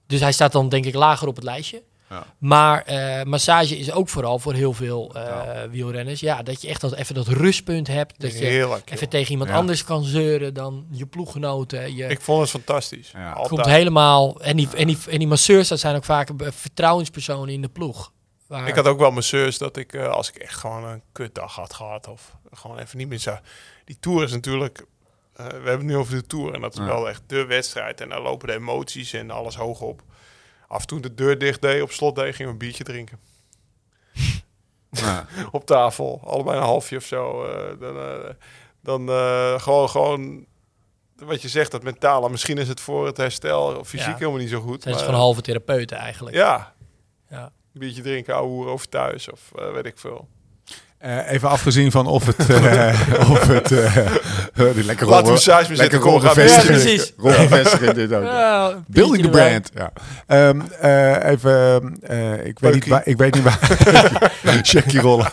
dus hij staat dan denk ik lager op het lijstje. Ja. Maar eh, massage is ook vooral voor heel veel eh, wielrenners. Ja, dat je echt dat, even dat rustpunt hebt. Dat je Heerlijk. joh. even tegen iemand Ja. anders kan zeuren dan je ploeggenoten. Je Ik vond het fantastisch. Altijd. komt helemaal... En die, en, die, en die masseurs, dat zijn ook vaak eh, vertrouwenspersonen in de ploeg. Waar, Ik had ook wel masseurs dat ik, als ik echt gewoon een kutdag had gehad of gewoon even niet meer zou... Die Tour is natuurlijk... we hebben het nu over de Tour en dat is Ja. wel echt de wedstrijd. En daar lopen de emoties en alles hoog op. Af en toe de deur dicht deed, op slot deed, gingen we een biertje drinken. Ja. Op tafel, allebei een halfje of zo. eh, dan eh, dan eh, gewoon, gewoon, wat je zegt, dat mentale. Misschien is het voor het herstel fysiek Ja. helemaal niet zo goed. zijn ze maar- gewoon halve therapeuten eigenlijk. Ja, Ja. een biertje drinken, ouwe over thuis of weet ik veel. Eh, even afgezien van of het... eh, of het eh, die lekker massage kom, gaan. Ja, precies. Rollenvestigen dit ook. Building the brand. Ja. Ehm, eh, even, eh, ik, weet niet waar, ik weet niet waar. Checkie rollen.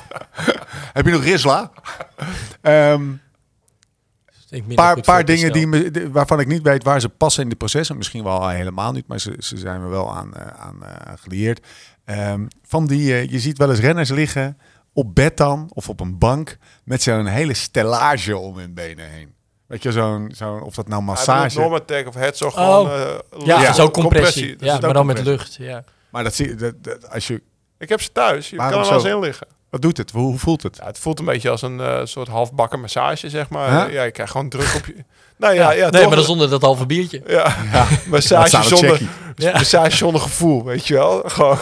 Heb je nog Risla? Ehm, Een paar, paar dingen die me, de- waarvan ik niet weet waar ze passen in de processen. Misschien wel helemaal niet, maar ze, ze zijn me wel aan, aan eh, gelieerd. Ehm, van die, je ziet wel eens renners liggen op bed dan, of op een bank, met zo'n hele stellage om hun benen heen. Weet je, zo'n, zo'n of dat nou massage... Normatec of Herzog Oh. gewoon... eh, Ja, is ook compressie. Ja, maar dan met lucht. Ja. Maar dat zie je, dat, dat- als je, Ik heb ze thuis. Je Waarom kan er wel zo? eens in liggen. wat doet het? Hoe, hoe voelt het? Ja, het voelt een beetje als een eh, soort halfbakken massage, zeg maar. Huh? Ja, je krijgt gewoon druk op je... Nou ja, ja, nee, toch? maar dan zonder dat halve biertje. Ja, Dat massage zonder. Ja. massage zonder gevoel, weet je wel. Gewoon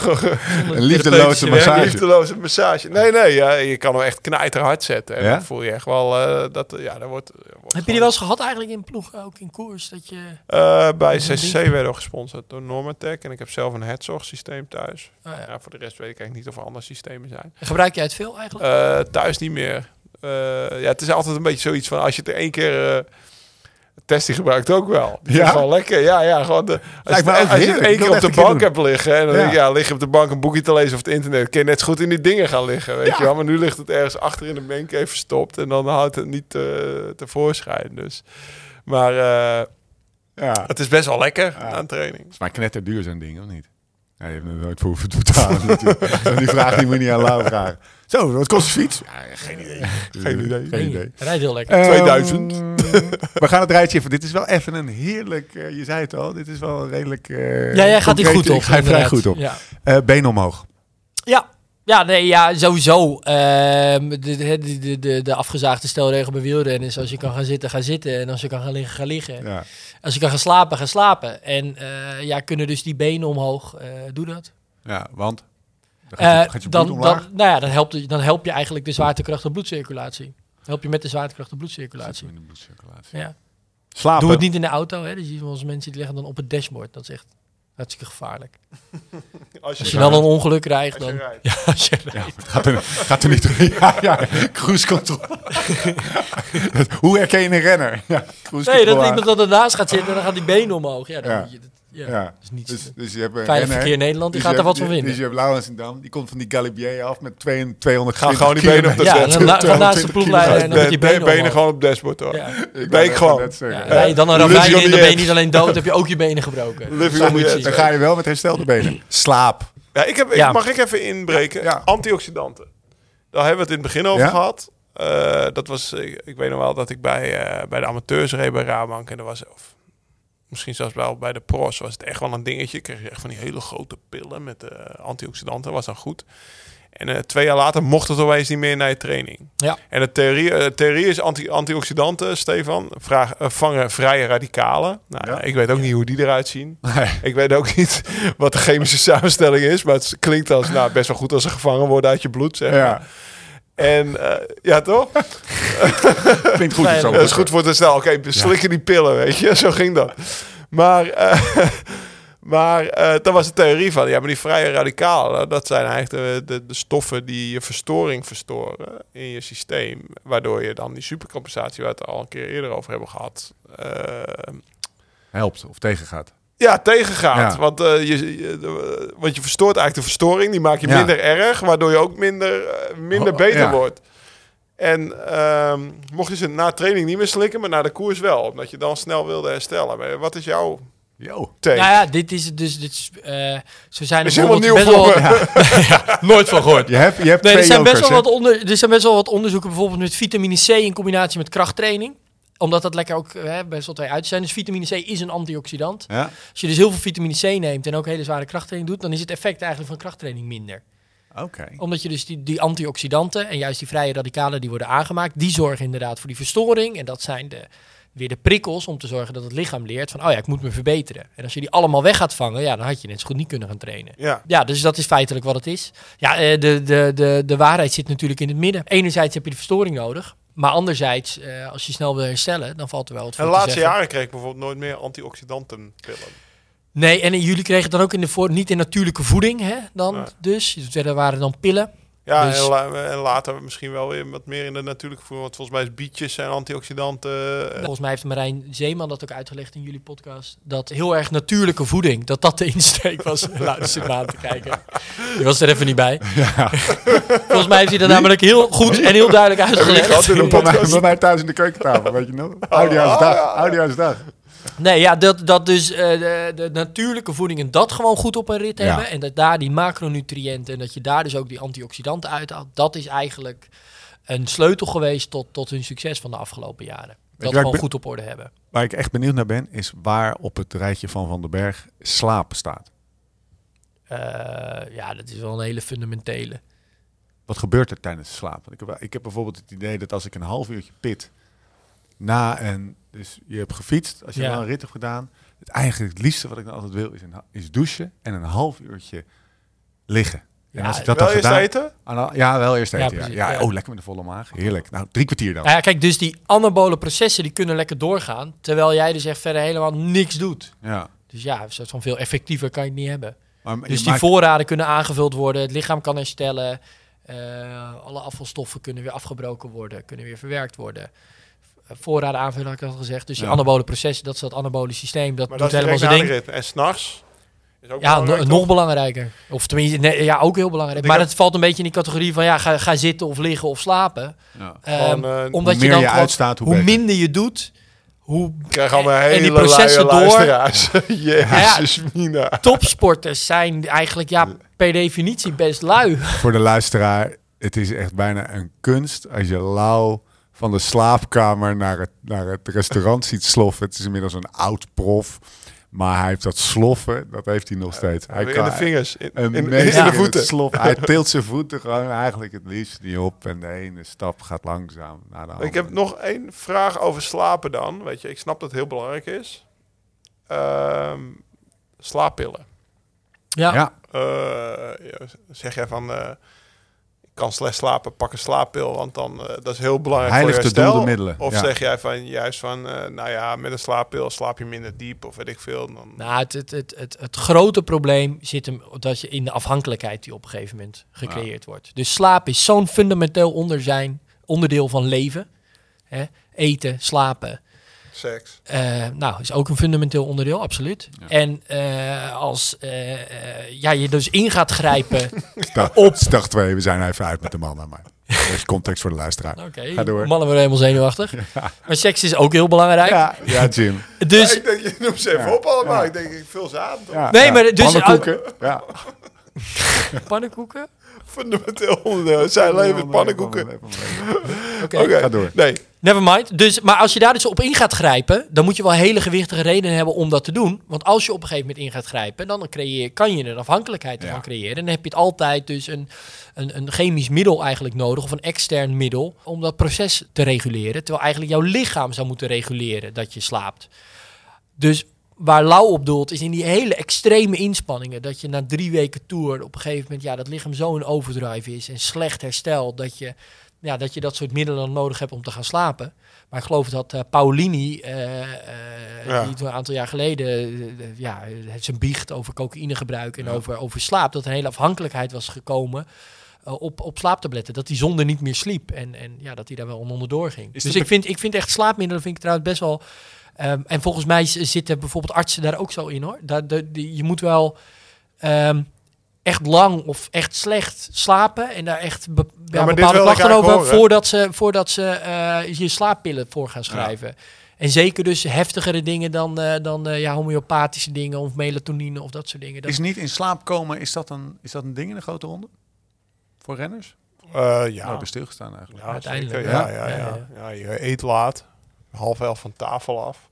Een liefdeloze massage. liefdeloze massage. Nee, nee, ja, je kan hem echt knijterhard zetten. En Ja? dan voel je echt wel eh, dat... Ja, daar wordt, wordt Heb je die wel eens gehad eigenlijk in ploeg, ook in koers? Dat je, Eh, bij Dat een CCC werden we gesponsord door Normatec. En ik heb zelf een Herzog systeem thuis. oh ja. Ja, voor de rest weet ik eigenlijk niet of er andere systemen zijn. Gebruik jij het veel eigenlijk? Eh, thuis niet meer. Eh, ja, het is altijd een beetje zoiets van als je het er één keer. Testie gebruikt ook wel. Die Ja? is gewoon lekker. Ja, ja, gewoon de, als, Lijkt me je, ook als je één keer op de bank hebt liggen. En dan Ja. denk je, ja, lig je op de bank een boekje te lezen of het internet. Kun je net zo goed in die dingen gaan liggen. Weet Ja. je wel. Maar nu ligt het ergens achter in de mancave verstopt. En dan houdt het niet eh, tevoorschijn. Dus. Maar eh, Ja. het is best wel lekker Ja. aan training. is maar knetterduur zo'n ding, of niet? Ja, je hebt er nooit voor hoeven te betalen. die vraag die moet je niet aan Lau vragen. Zo, wat kost de fiets? Ja, geen idee. Geen idee. Geen idee. Hij rijdt heel lekker. Ehm, 2000. we gaan het rijtje even. Dit is wel even een heerlijk, eh, je zei het al, dit is wel een redelijk... eh, ja, jij gaat die goed op. Ik ga er vrij goed op. Ja. Eh, been omhoog. Ja. Ja, nee, ja, sowieso. Ehm, de, de, de, de, de afgezaagde stelregel bij wielrennen is als je kan gaan zitten, ga zitten. En als je kan gaan liggen, ga liggen. Ja. Als je kan gaan slapen, ga slapen. En eh, ja, kunnen dus die benen omhoog, eh, doe dat. ja, want? Dan Eh, gaat je, gaat je bloed dan, dan, nou ja, dan, helpt, dan help je eigenlijk de zwaartekracht en bloedcirculatie. Help je met de zwaartekracht en bloedcirculatie. In de bloedcirculatie. Ja. Slapen. Doe het niet in de auto. Hè. Dus je ziet wel eens mensen die liggen dan op het dashboard. Dat is echt hartstikke gevaarlijk. Als Als je dan een ongeluk krijgt, je dan... rijdt. Ja, als je Ja, het gaat er, gaat er niet Ja, ja, cruise control. Hoe herken je een renner? Ja, Nee, dat iemand dat ernaast gaat zitten en dan gaat die benen omhoog. Ja, dan Ja. moet je dat, ja. Ja. niet Dus, dus je hebt een Veilig renner, verkeer Nederland, die dus gaat er wat van vinden. Dus je hebt Laurens en Dam, die komt van die Galibier af met 200 200 Gaan gewoon die benen op de Ja, na- gaat naast de 220 ploegleider en dan met je Be- benen benen gewoon op dashboard hoor. Ja. Ik Ben ik gewoon. Ja, Ja, rij je dan een ravijn in, dan ben je niet alleen dood, heb je ook je benen gebroken. Dan ga je wel met herstelde benen. Slaap. Ja, ik heb, ik- Ja. Mag ik even inbreken? Ja. Antioxidanten. Daar hebben we het in het begin over Ja? gehad. Eh, dat was, ik, ik weet nog wel dat ik bij, eh, bij de amateurs reed bij Rabank. En er was, of misschien zelfs wel bij de pros, was het echt wel een dingetje. Kreeg je echt van die hele grote pillen met eh, antioxidanten. Was dan goed. En eh, twee jaar later mocht het opeens niet meer naar je training. Ja. En de theorie, eh, theorie is anti, antioxidanten, Stefan, vraag, vangen vrije radicalen. Nou, Ja. Ik weet ook niet hoe die eruit zien. Nee. Ik weet ook niet wat de chemische samenstelling is, maar het klinkt als nou, best wel goed als ze gevangen worden uit je bloed. Zeg maar. Ja, En eh, ja, toch? klinkt goed. Zo. Dat is goed voor het herstel. Oké, slikken die pillen, weet je. Zo ging dat. Maar, eh, maar eh dan was de theorie van, ja, maar die vrije radicalen, dat zijn eigenlijk de, de, de stoffen die je verstoring verstoren in je systeem. Waardoor je dan die supercompensatie, waar we het al een keer eerder over hebben gehad, eh, eh, Helpt of tegengaat. Ja, tegengaat. Ja. Want, eh, je, je- de- want je verstoort eigenlijk de verstoring. Die maak je Ja. minder erg, waardoor je ook minder, eh, minder Oh, beter ja. wordt. En ehm, mocht je ze na training niet meer slikken, maar na de koers wel. Omdat je dan snel wilde herstellen. Maar wat is jouw Yo. take? Nou ja, dit is het dus. Dit is, eh, zo zijn er Is helemaal nieuw best voor wel wat- Ja, nooit van gehoord. Je hebt, je hebt Nee, twee er zijn, best wel wat onder, er zijn best wel wat onderzoeken, bijvoorbeeld met vitamine C in combinatie met krachttraining. Omdat dat lekker ook hè, best wel twee uit zijn. Dus vitamine C is een antioxidant. Ja? Als je dus heel veel vitamine C neemt en ook hele zware krachttraining doet, dan is het effect eigenlijk van krachttraining minder. Oké. Omdat je dus die, die antioxidanten en juist die vrije radicalen die worden aangemaakt, die zorgen inderdaad voor die verstoring. En dat zijn de, weer de prikkels om te zorgen dat het lichaam leert van, oh ja, ik moet me verbeteren. En als je die allemaal weg gaat vangen, ja, dan had je net zo goed niet kunnen gaan trainen. Ja. Ja, dus dat is feitelijk wat het is. Ja, eh, de, de, de, de waarheid zit natuurlijk in het midden. Enerzijds heb je de verstoring nodig. Maar anderzijds, eh, als je snel wil herstellen, dan valt er wel En voor de te laatste zeggen. jaren kreeg ik bijvoorbeeld nooit meer antioxidantenpillen. Nee, en jullie kregen het dan ook in de voor, niet in natuurlijke voeding, hè? Dan Nee. dus. Dus er waren dan pillen. Ja, Dus- en, la- en later misschien wel weer wat meer in de natuurlijke voeding. Want volgens mij is bietjes zijn antioxidanten. eh, Volgens mij heeft Marijn Zeeman dat ook uitgelegd in jullie podcast. Dat heel erg natuurlijke voeding, dat dat de insteek was. Luister me aan te kijken. Je was er even niet bij. Volgens mij heeft hij dat namelijk heel goed en heel duidelijk uitgelegd. in een Bij mij, podcast. bij mij thuis in de keukentafel, weet je nog? Oudejaarsdag, Oudejaarsdag. Nee, ja, dat, dat dus eh, de, de natuurlijke voeding en dat gewoon goed op een rit Ja. hebben. En dat daar die macronutriënten en dat je daar dus ook die antioxidanten uithaalt. Dat is eigenlijk een sleutel geweest tot, tot hun succes van de afgelopen jaren. Dat gewoon ben- goed op orde hebben. Waar ik echt benieuwd naar ben, is waar op het rijtje van Van den Berg slaap staat. Eh, ja, dat is wel een hele fundamentele. Wat gebeurt er tijdens de slaap? Ik heb, ik heb bijvoorbeeld het idee dat als ik een half uurtje pit na een... Dus je hebt gefietst, als je Ja. wel een rit hebt gedaan. Het eigenlijk het liefste wat ik dan altijd wil is, een, is douchen en een half uurtje liggen. En Ja, als ik dat wel dan eerst gedaan... eten? Ah, nou, ja, wel eerst eten. Ja, precies, ja. ja. Oh, lekker met de volle maag. Heerlijk. Nou, drie kwartier dan. Nou ja, kijk, dus die anabole processen die kunnen lekker doorgaan. Terwijl jij dus echt verder helemaal niks doet. Ja. Dus ja, een soort van veel effectiever kan je het niet hebben. Maar Dus die maakt- voorraden kunnen aangevuld worden, het lichaam kan herstellen, eh, alle afvalstoffen kunnen weer afgebroken worden, kunnen weer verwerkt worden. Voorraden aanvullen, had ik al gezegd. Dus die Ja. anabole processen, dat is dat anabole systeem, dat Maar doet dat is helemaal zijn ding. rit. En s'nachts? Is ook Ja, belangrijk, nog belangrijker. Of tenminste, nee, ja, ook heel belangrijk. Maar het valt een beetje in die categorie van ja, ga, ga zitten of liggen of slapen. Ja. Ehm, eh, omdat hoe je meer dan je gewoon- uitstaat, hoe minder je doet, hoe Ik krijg allemaal en hele die processen door. Jezus, topsporters zijn eigenlijk ja, per definitie best lui. Voor de luisteraar, het is echt bijna een kunst als je Lau van de slaapkamer naar het, naar het restaurant ziet sloffen. Het is inmiddels een oud prof, maar hij heeft dat sloffen, dat heeft hij nog steeds. Hij in de vingers. In, de voeten. slof. Hij tilt zijn voeten gewoon eigenlijk het liefst niet op en de ene stap gaat langzaam naar de andere. Ik heb nog één vraag over slapen dan. Weet je, ik snap dat het heel belangrijk is. Ehm, slaappillen. Ja, Ja, Eh, ja, zeg jij van... eh, kan slecht slapen, pak een slaappil. Want dan, eh, dat is heel belangrijk Heilig voor je middelen, Of ja. zeg jij van juist van... eh, nou ja, met een slaappil slaap je minder diep. Of weet ik veel. Dan, Nou, het, het, het, het, het grote probleem zit hem dat je in de afhankelijkheid die op een gegeven moment gecreëerd wordt. Dus slaap is zo'n fundamenteel onder zijn, onderdeel van leven. Hè? Eten, slapen. Seks. eh, nou, is ook een fundamenteel onderdeel, absoluut. En eh, als eh, ja, je dus in gaat grijpen. Op. dag twee, we zijn even uit met de mannen, maar dat is context voor de luisteraar. Oké, Ga door. mannen worden helemaal zenuwachtig. Maar seks is ook heel belangrijk. Ja, ja, Jim. Dus Ja, ik denk, je noemt ze even Ja, op allemaal. ja. Ik denk, ik vul ze aan. Nee, ja. maar dus- Pannenkoeken. Ja. pannenkoeken? Fundamenteel onderdeel. Zijn leven, pannenkoeken. Oké. Oké, Ga door. Nee, Never mind. Dus, maar als je daar dus op in gaat grijpen, dan moet je wel hele gewichtige redenen hebben om dat te doen. Want als je op een gegeven moment in gaat grijpen, dan creëer, kan je een afhankelijkheid ervan Ja. creëren. En dan heb je het altijd dus een, een, een chemisch middel eigenlijk nodig, of een extern middel, om dat proces te reguleren. Terwijl eigenlijk jouw lichaam zou moeten reguleren dat je slaapt. Dus waar Lau op doelt, is in die hele extreme inspanningen. Dat je na drie weken tour op een gegeven moment, ja, dat lichaam zo in overdrive is en slecht herstelt, dat je ja, dat je dat soort middelen dan nodig hebt om te gaan slapen. Maar ik geloof dat eh, Paulini, eh, eh, Ja. die toen een aantal jaar geleden ja, het zijn biecht over cocaïnegebruik en Ja. over, over slaap, dat er een hele afhankelijkheid was gekomen op, op slaaptabletten. Dat hij zonder niet meer sliep. En, en ja, dat hij daar wel onderdoor ging. Is dus ik vind, ik vind echt slaapmiddelen vind ik trouwens best wel... ehm, en volgens mij zitten bijvoorbeeld artsen daar ook zo in hoor. De, die- je moet wel ehm, echt lang of echt slecht slapen. En daar echt be- ja, bepaalde klachten over horen. voordat ze, voordat ze eh, je slaappillen voor gaan schrijven. En zeker dus heftigere dingen dan, eh, dan eh, ja, homeopathische dingen of melatonine of dat soort dingen. Dat, Is niet in slaap komen, is dat een, is dat een ding in de grote ronde? Voor renners? Eh, Ja. Nou, hebben stilgestaan eigenlijk. ja, Uiteindelijk, zeker. ja. Ja, ja, ja, Ja, ja. je eet laat, half elf van tafel af.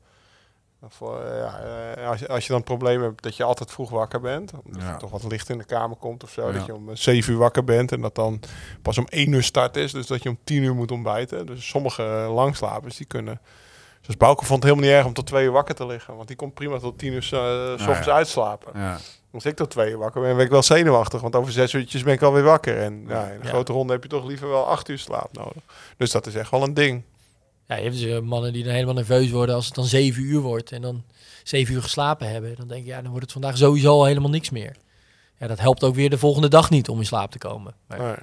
Voor, eh, ja, eh, als, je, als je dan het probleem hebt dat je altijd vroeg wakker bent, omdat Ja. er toch wat licht in de kamer komt of zo, Ja. dat je om eh, 7 uur wakker bent en dat dan pas om 1 uur start is, dus dat je om 10 uur moet ontbijten. Dus sommige langslapers die kunnen. Dus Bouke vond het helemaal niet erg om tot 2 uur wakker te liggen, want die komt prima tot 10 uur eh, s ochtends ja. uitslapen. Ja. Als ik tot 2 uur wakker ben, ben ik wel zenuwachtig, want over 6 uurtjes ben ik alweer wakker. En ja, in een grote ronde heb je toch liever wel 8 uur slaap nodig. Dus dat is echt wel een ding. Ja, je hebt dus, eh, mannen die dan helemaal nerveus worden als het dan zeven uur wordt. En dan zeven uur geslapen hebben. Dan denk je, ja, dan wordt het vandaag sowieso al helemaal niks meer. Ja, dat helpt ook weer de volgende dag niet om in slaap te komen. Maar- Nee.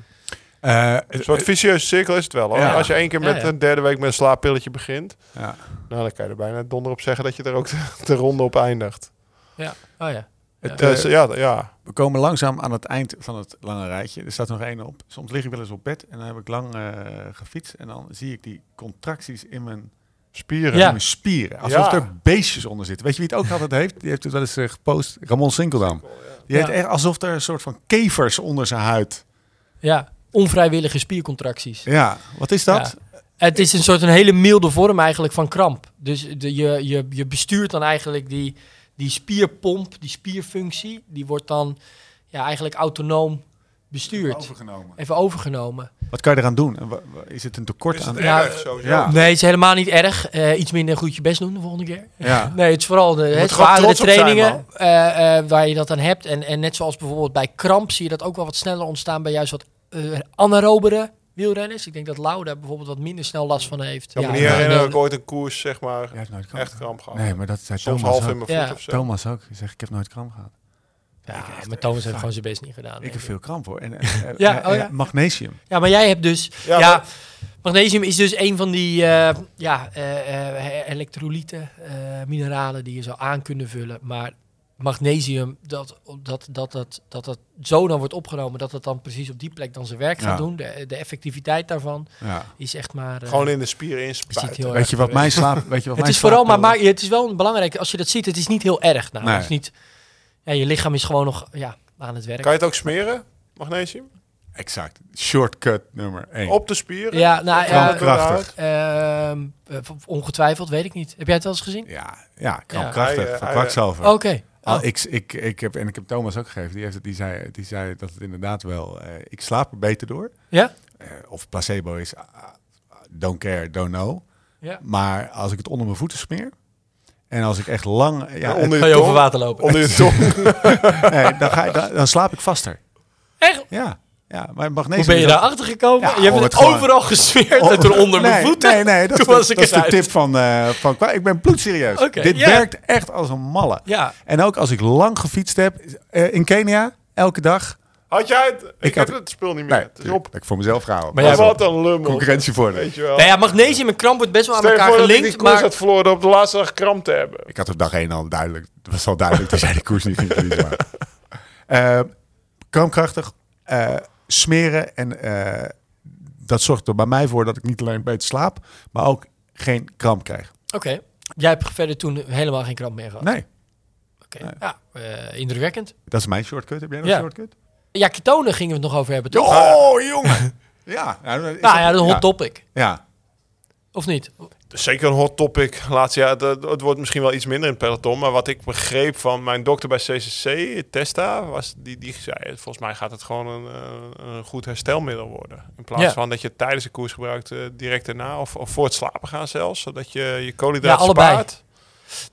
Eh, Een soort vicieuze cirkel is het wel. Hoor. Ja. Als je één keer met ja. een derde week met een slaappilletje begint, ja. nou, dan kan je er bijna donder op zeggen dat je er ook de, de ronde op eindigt. Ja, oh ja. Het, Ja. Dus ja, ja. We komen langzaam aan het eind van het lange rijtje. Er staat nog één op. Soms lig ik wel eens op bed en dan heb ik lang eh, gefietst. En dan zie ik die contracties in mijn, spieren. in Ja. mijn spieren. Alsof Ja. er beestjes onder zitten. Weet je wie het ook altijd heeft? Die heeft het wel eens eh, gepost. Ramon Sinkeldam. Die Ja. heeft echt alsof er een soort van kevers onder zijn huid. ja, onvrijwillige spiercontracties. Ja, wat is dat? Het is een soort een hele milde vorm eigenlijk van kramp. Dus de, je, je, je bestuurt dan eigenlijk die, die spierpomp, die spierfunctie. Die wordt dan ja, eigenlijk autonoom bestuurd. Overgenomen. Even overgenomen. Wat kan je eraan doen? Is het een tekort Is aan? het Ja, erg sowieso? ja. Nee, het is helemaal niet erg. Eh, iets minder goed je best doen de volgende keer. Ja. Nee, het is vooral de het er zwaardere op zijn, trainingen eh, eh, waar je dat aan hebt. En, en net zoals bijvoorbeeld bij kramp zie je dat ook wel wat sneller ontstaan bij juist wat anaerobere wielrenners. Ik denk dat Lau daar bijvoorbeeld wat minder snel last van heeft. Ik kan me Ja, niet herinneren de- dat ik ooit een koers, zeg maar, Jij hebt nooit kramp echt kramp gehad. Nee, maar dat zei Soms Thomas half in ook. mijn voet Ja. of zo. Thomas ook. Die zegt, ik heb nooit kramp gehad. Ja, echt, maar Thomas heeft gewoon zijn best niet gedaan. Ik heb veel kramp hoor. En, Ja, oh ja. Magnesium. Ja, maar jij hebt dus... Ja, Ja, maar- magnesium is dus een van die eh, ja, eh, eh, elektrolyten, eh, mineralen die je zou aan kunnen vullen. Maar magnesium, dat dat, dat, dat, dat dat zo dan wordt opgenomen, dat het dan precies op die plek dan zijn werk gaat Ja. doen. De, de effectiviteit daarvan Ja. is echt maar... eh, Gewoon in de spieren inspuiten. heel Weet je wat mijn slaap... Weet je wat Het mijn is vooral, maar, maar het is wel belangrijk, als je dat ziet, het is niet heel erg. Nou, Nee. het is niet, ja, je lichaam is gewoon nog ja, aan het werk. Kan je het ook smeren, magnesium? Exact. Shortcut nummer 1. Op de spieren? Ja, nou ja, Krampkrachtig. Ehm, eh, ongetwijfeld, weet ik niet. Heb jij het wel eens gezien? Ja, ja, krampkrachtig. Eh, van hij, kwakzalver. Oké. Al, Oh. ik, ik, ik heb, en ik heb Thomas ook gegeven. Die, heeft het, die, zei, die zei dat het inderdaad wel... eh, ik slaap er beter door. Ja? Eh, of placebo is... ah, ah, don't care, don't know. Ja. Maar als ik het onder mijn voeten smeer... En als ik echt lang... Ja, onder Ga je over water lopen? Onder je tong. nee, dan, ga, je- dan, dan slaap ik vaster. Echt? Ja, ja maar Hoe magnesium... ben je is ook- daarachter gekomen? Ja, je hebt het gewoon- overal gesmeerd Oh, en toen onder mijn voeten. Nee, nee, dat, Toen is, was de- ik dat is de tip van, eh van Ik ben bloedserieus. Dit werkt echt als een malle. Ja. En ook als ik lang gefietst heb eh, in Kenia, elke dag. Had jij het? Ik, Ik heb het spul niet meer. Nee, het is op. dat ik voor mezelf gehouden. Maar jij- wat een lummel. concurrentie voor. Weet je wel. Nou ja, magnesium en kramp wordt best wel aan Stel elkaar ik gelinkt. koers Maar had verloren op de laatste dag kramp te hebben. Ik had op dag één al duidelijk. Het was al duidelijk dat jij de koers niet ging verliezen. Maar. Eh, krampkrachtig, eh, smeren. En eh, dat zorgt er bij mij voor dat ik niet alleen beter slaap, maar ook geen kramp krijg. Oké. Jij hebt verder toen helemaal geen kramp meer gehad. Nee, Oké. Nee. Ja, eh, indrukwekkend. dat is mijn shortcut. Heb jij nog Ja. een shortcut? Ja, ketonen gingen we het nog over hebben, toch? Oh, jongen. Ja, nou, Nou ja, dat is een hot topic. Ja, Of niet? Is zeker een hot topic. Laatste jaar, het, het wordt misschien wel iets minder in het peloton. Maar wat ik begreep van mijn dokter bij CCC, Testa, was die, die zei... Volgens mij gaat het gewoon een, eh, een goed herstelmiddel worden. In plaats Ja. van dat je het tijdens de koers gebruikt, eh, direct daarna. Of, of voor het slapen gaan zelfs. Zodat je je koolhydraten Ja, allebei. spaart.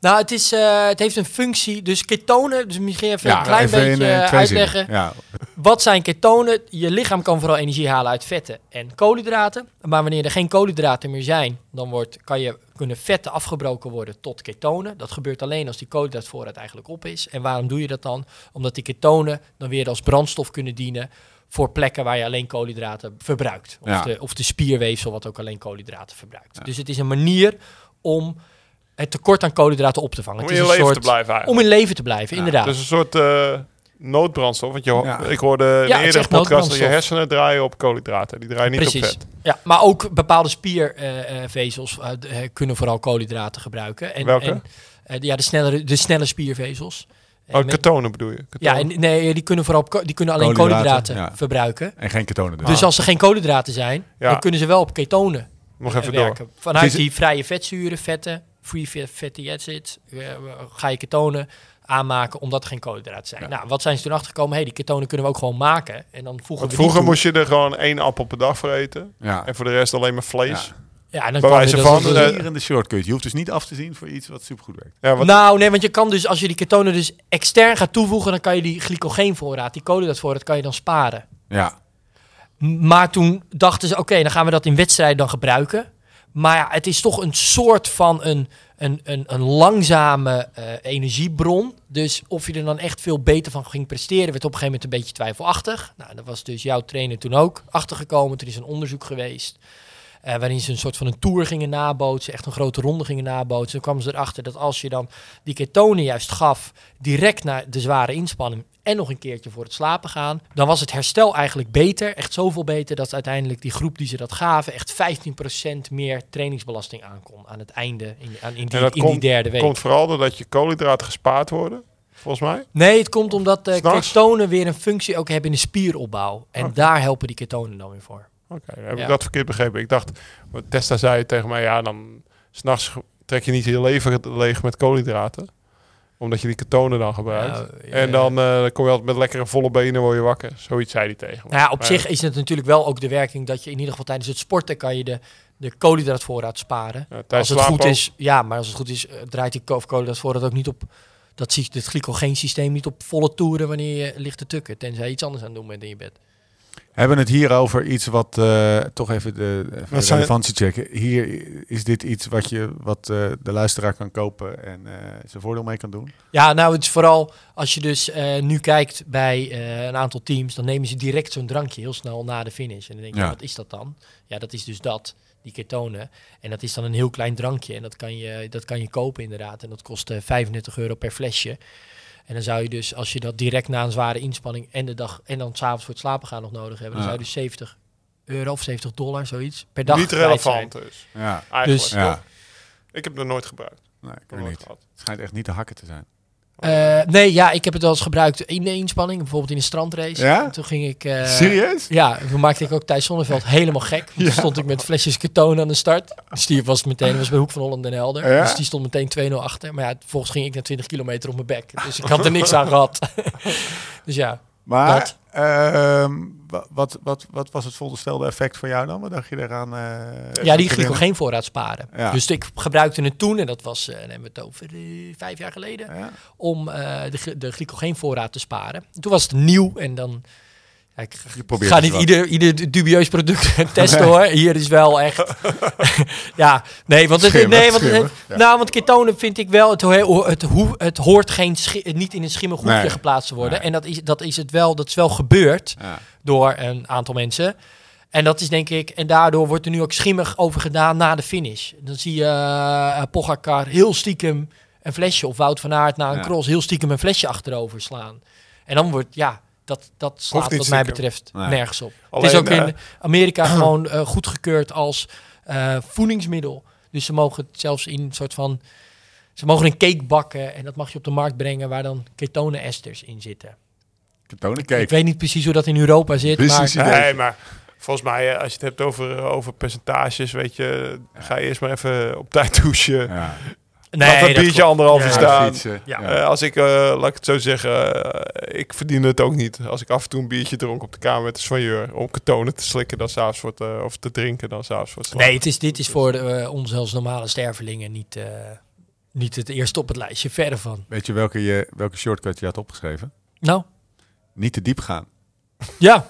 Nou, het, is, eh, het heeft een functie. Dus ketonen, dus misschien even ja een klein even beetje in, eh, uitleggen. Ja, wat zijn ketonen? Je lichaam kan vooral energie halen uit vetten en koolhydraten. Maar wanneer er geen koolhydraten meer zijn, dan wordt, kan je, kunnen vetten afgebroken worden tot ketonen. Dat gebeurt alleen als die koolhydraatvoorraad eigenlijk op is. En waarom doe je dat dan? Omdat die ketonen dan weer als brandstof kunnen dienen voor plekken waar je alleen koolhydraten verbruikt. Of, Ja. de, of de spierweefsel wat ook alleen koolhydraten verbruikt. Dus het is een manier om het tekort aan koolhydraten op te vangen. Om het in is je een leven soort, te blijven eigenlijk. Om in leven te blijven, inderdaad. Is een soort eh, noodbrandstof. Want je, ho- Ja. ik hoorde in Ja, eerdere podcast dat je hersenen draaien op koolhydraten. Die draaien niet op Precies. vet. Ja, maar ook bepaalde spiervezels kunnen vooral koolhydraten gebruiken. En, Welke? En, eh, ja, de snelle, de snelle spiervezels. Oh, met- ketonen bedoel je? ja, en, nee, die kunnen, vooral, op ko- die kunnen alleen Koolhydraten, koolhydraten ja. verbruiken. En geen ketonen dus. Dus als er geen koolhydraten zijn, Ja. dan kunnen ze wel op ketonen Nog eh, even door. werken. Vanuit die vrije vetzuren, vetten, free fa- fatty acids, eh, ga je ketonen aanmaken omdat er geen koolhydraten zijn. Nou, wat zijn ze toen achtergekomen? hey, die ketonen kunnen we ook gewoon maken. En dan voegen Want we die vroeger toe. moest je er gewoon één appel per dag voor eten. Ja. En voor de rest alleen maar vlees. Ja. Ja, en dan bij wijze van, dat- eh, de shortcut. Je hoeft dus niet af te zien voor iets wat supergoed werkt. Ja, wat, Nou, nee, want je kan dus, als je die ketonen dus extern gaat toevoegen, dan kan je die glycogeenvoorraad, die koolhydraatvoorraad, kan je dan sparen. Ja. Maar toen dachten ze, oké, dan gaan we dat in wedstrijden dan gebruiken. Maar ja, het is toch een soort van een, een, een, een langzame eh, energiebron. Dus of je er dan echt veel beter van ging presteren, werd op een gegeven moment een beetje twijfelachtig. Nou, dat was dus jouw trainer toen ook achtergekomen. Toen is een onderzoek geweest. eh, waarin ze een soort van een tour gingen nabootsen, echt een grote ronde gingen nabootsen. Toen kwamen ze erachter dat als je dan die ketonen juist gaf, direct na de zware inspanning en nog een keertje voor het slapen gaan, dan was het herstel eigenlijk beter, echt zoveel beter, dat uiteindelijk die groep die ze dat gaven, echt 15% meer trainingsbelasting aankon aan het einde, in, aan, in, die, in komt- die derde week. komt vooral doordat je koolhydraten gespaard worden. Volgens mij. Nee, het komt omdat S'nachts? ketonen weer een functie ook hebben in de spieropbouw. En daar helpen die ketonen dan weer voor. Oké, dan heb Ja. ik dat verkeerd begrepen. Ik dacht, Testa zei tegen mij, ja, dan s'nachts trek je niet je lever leeg met koolhydraten. Omdat je die ketonen dan gebruikt. En eh, dan kom je altijd met lekkere volle benen, word je wakker. Zoiets zei hij tegen me. Nou ja, op Maar zich is het natuurlijk wel ook de werking dat je in ieder geval tijdens het sporten kan je de, de koolhydraatvoorraad sparen. ja, Als het goed ook. is, ja, maar als het goed is, eh, draait die ko- koolhydraatvoorraad ook niet op. Dat ziet het glycogeensysteem niet op volle toeren wanneer je ligt te tukken. Tenzij je iets anders aan het doen bent in je bed. Hebben we het hier over iets wat eh, toch even de even Wat zijn- relevantie checken. Hier is dit iets wat je wat eh, de luisteraar kan kopen en eh, zijn voordeel mee kan doen. Ja, nou, het is vooral als je dus eh, nu kijkt bij eh, een aantal teams, dan nemen ze direct zo'n drankje heel snel na de finish. En dan denk je, Ja. wat is dat dan? Ja, dat is dus dat, die ketonen. En dat is dan een heel klein drankje. En dat kan je, dat kan je kopen inderdaad. En dat kost eh 35 euro per flesje. En dan zou je dus, als je dat direct na een zware inspanning en de dag en dan s'avonds voor het slapen gaan nog nodig hebben, dan Ja. zou je dus 70 euro of 70 dollar, zoiets, per dag Niet kwijt zijn. relevant dus. Ja, Eigenlijk. Dus- ja. Ik heb het nog nooit gebruikt. Nee, ik weet nooit niet. gehad. Het schijnt echt niet te hakken te zijn. Eh, nee, ja, ik heb het wel eens gebruikt in de inspanning, bijvoorbeeld in een strandrace. Ja? En toen ging ik... eh, Serieus? Ja, toen maakte ik ook Thijs Zonneveld helemaal gek. Toen stond ik met flesjes ketonen aan de start. Dus die was meteen, was bij Hoek van Holland en Helder. Ja? Dus die stond meteen 2-0 achter. Maar ja, vervolgens ging ik naar 20 kilometer op mijn bek. Dus ik had er niks aan gehad. dus ja. Maar ehm, wa- wat, wat, wat was het voorgestelde effect voor jou dan? Wat dacht je eraan? eh, Ja, die te glycogeenvoorraad sparen. Ja. Dus ik gebruikte het toen, en dat was, dan hebben we het over eh, vijf jaar geleden? Ja? om de, de glycogeenvoorraad te sparen. Toen was het nieuw en dan... Ik ga het niet wel. ieder, ieder dubieus product testen hoor. Hier is wel echt. ja, nee, want het, nee, want, het- schimmig, ja. nou, want ketonen vind ik wel. Het, het, het hoort geen niet in een schimmig hoekje Nee. geplaatst te worden. Nee. En dat is, dat is het wel. Dat is wel gebeurd Ja. door een aantal mensen. En dat is denk ik, en daardoor wordt er nu ook schimmig over gedaan na de finish. Dan zie je uh, Pogacar heel stiekem een flesje, of Wout van Aert na een Ja. cross heel stiekem een flesje achterover slaan. En dan wordt, ja, dat, dat slaat wat mij betreft Nee. nergens op. Alleen, het is ook eh, in Amerika gewoon eh, goedgekeurd als eh, voedingsmiddel. Dus ze mogen het zelfs in een soort van... Ze mogen een cake bakken en dat mag je op de markt brengen waar dan ketoneesters in zitten. Ketonencake. Ik weet niet precies hoe dat in Europa zit, Precies. maar... Nee, maar volgens mij, eh, als je het hebt over, over percentages, weet je, ga je eerst maar even op tijd douchen. Ja. Nee, Laat een dat biertje klopt. anderhalf uur staan. Fietsen. Ja. Ja. Eh, als ik, eh, laat ik het zo zeggen, eh, ik verdien het ook niet. Als ik af en toe een biertje dronk op de kamer met de soigneur, om ketonen te slikken dan s'avonds eh, of te drinken dan s'avonds slapen. Nee, het is, dit is voor eh, ons als normale stervelingen niet, eh, niet het eerste op het lijstje. Verder van. Weet je welke, je welke shortcut je had opgeschreven? Nou, Niet te diep gaan. Ja.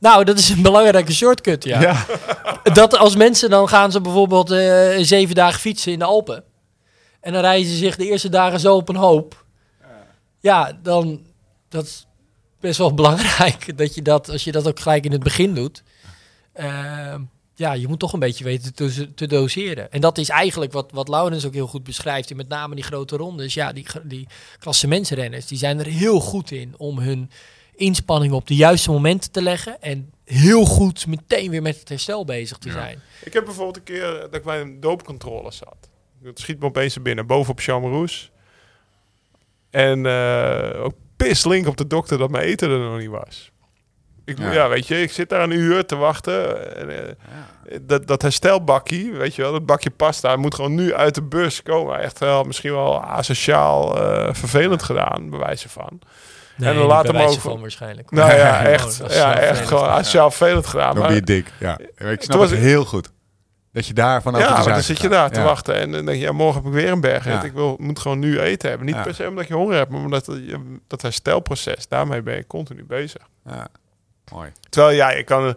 Nou, dat is een belangrijke shortcut, ja. Ja. Dat als mensen dan gaan ze bijvoorbeeld eh, zeven dagen fietsen in de Alpen. En dan rijden ze zich de eerste dagen zo op een hoop. Ja, dan dat is best wel belangrijk dat je dat, als je dat ook gelijk in het begin doet. eh, ja, je moet toch een beetje weten te, te doseren. En dat is eigenlijk wat, wat Laurens ook heel goed beschrijft. En met name die grote rondes. Ja, die, die klassementsrenners, die zijn er heel goed in om hun inspanning op de juiste momenten te leggen. En heel goed meteen weer met het herstel bezig te zijn. Ik heb bijvoorbeeld een keer dat ik bij een doopcontrole zat. Het schiet me opeens er binnen, bovenop Chamroes. En eh ook pislink op de dokter dat mijn eten er nog niet was. Ik, Ja. ja. weet je, ik zit daar een uur te wachten. En, eh, dat, dat herstelbakje, weet je wel, dat bakje pasta moet gewoon nu uit de bus komen. Echt wel, misschien wel asociaal eh, vervelend gedaan, bij wijze van. Nee, dan maar ook- van waarschijnlijk. Nou ja, Gewoon, echt, dat ja, echt gewoon asociaal vervelend gedaan. Dan maar- ben je dik. Ja. Ik snap was het heel goed. Dat je daar vanaf Ja, de maar zaak dan zit je gaat. daar te Ja. wachten en dan denk je, ja, morgen heb ik weer een berg. Ja. Ik wil, moet gewoon nu eten hebben. Niet Ja. per se omdat je honger hebt, maar omdat je, dat herstelproces, daarmee ben je continu bezig. Ja. Mooi. Terwijl ja, je kan,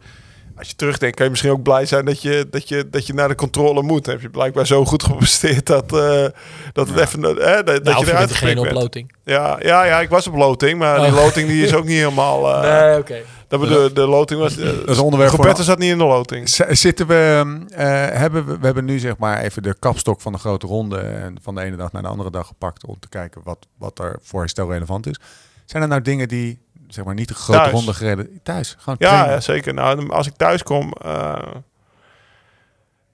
als je terugdenkt, kan je misschien ook blij zijn dat je, dat je, dat je naar de controle moet. Dan heb je blijkbaar zo goed gepresteerd dat, eh, dat het Ja. even, eh, dat, Nou, je of je eruit bent geen oploting. Ja, ja, ja, ik was op loting, maar die Oh. loting die is ook niet helemaal... eh, nee, oké. Dat bedoel, de loting was... eh, Dat is een onderwerp zat niet in de loting. Z- Zitten we, eh, hebben we, we hebben nu zeg maar even de kapstok van de grote ronde en van de ene dag naar de andere dag gepakt om te kijken wat, wat er voor herstel relevant is. Zijn er nou dingen die zeg maar niet de grote Thuis. ronde gereden thuis? Gewoon Ja, ja, zeker. Nou, als ik thuis kom... eh,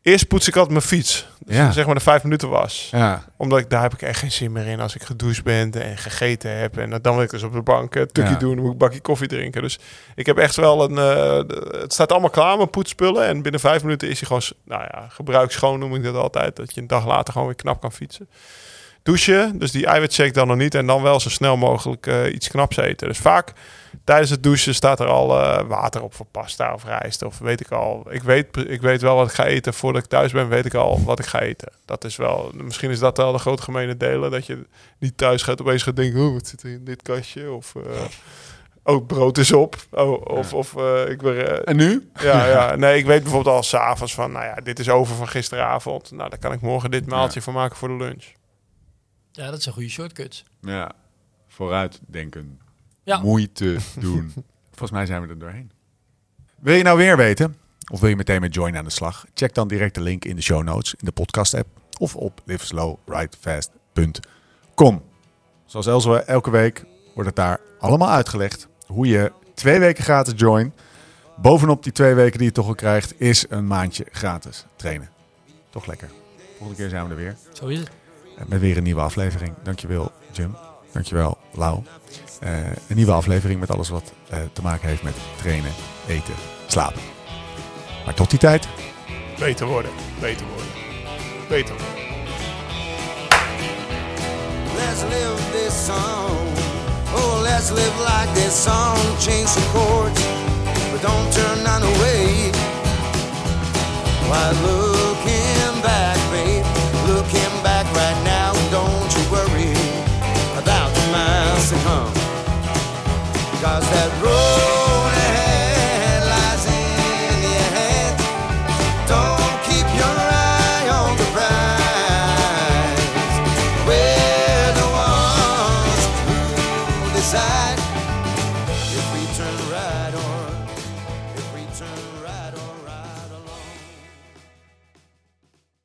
eerst poets ik altijd mijn fiets. Dus Ja. zeg maar de vijf minuten was. Ja, Omdat ik, daar heb ik echt geen zin meer in als ik gedoucht ben en gegeten heb. En dan wil ik dus op de bank een tukje Ja. doen, dan moet ik een bakje koffie drinken. Dus ik heb echt wel een... eh, het staat allemaal klaar, mijn poetsspullen. En binnen vijf minuten is hij gewoon, nou ja, gebruikschoon noem ik dat altijd. Dat je een dag later gewoon weer knap kan fietsen. Douchen, dus die eiwitshake dan nog niet. En dan wel zo snel mogelijk eh, iets knaps eten. Dus vaak tijdens het douchen staat er al eh, water op voor pasta of rijst. Of weet ik al. Ik weet, ik weet wel wat ik ga eten. Voordat ik thuis ben, weet ik al wat ik ga eten. Dat is wel, misschien is dat wel de grote gemene delen. Dat je niet thuis gaat opeens gaat denken, oh, wat zit er in dit kastje? Of, eh oh, brood is op. Oh, of, of ik eh, en nu? ja, ja, nee, ik weet bijvoorbeeld al s'avonds van, nou ja, dit is over van gisteravond. Nou, daar kan ik morgen dit maaltje van maken voor de lunch. Ja, dat zijn goede shortcuts. Ja, vooruitdenken. Ja. Moeite doen. Volgens mij zijn we er doorheen. Wil je nou weer weten? Of wil je meteen met Join aan de slag? Check dan direct de link in de show notes in de podcast app of op liveslowridefast.com. Zoals elsewhere, elke week wordt het daar allemaal uitgelegd hoe je twee weken gratis join. Bovenop die twee weken die je toch al krijgt, is een maandje gratis trainen. Toch lekker. Volgende keer zijn we er weer. Zo is het. Met weer een nieuwe aflevering. Dankjewel, Jim. Dankjewel, Lau. Eh, een nieuwe aflevering met alles wat eh, te maken heeft met trainen, eten, slapen. Maar tot die tijd, Beter worden, beter worden, beter worden. Let's live this song. Oh, let's live like this song. Change some chords, but don't turn none away. Why, looking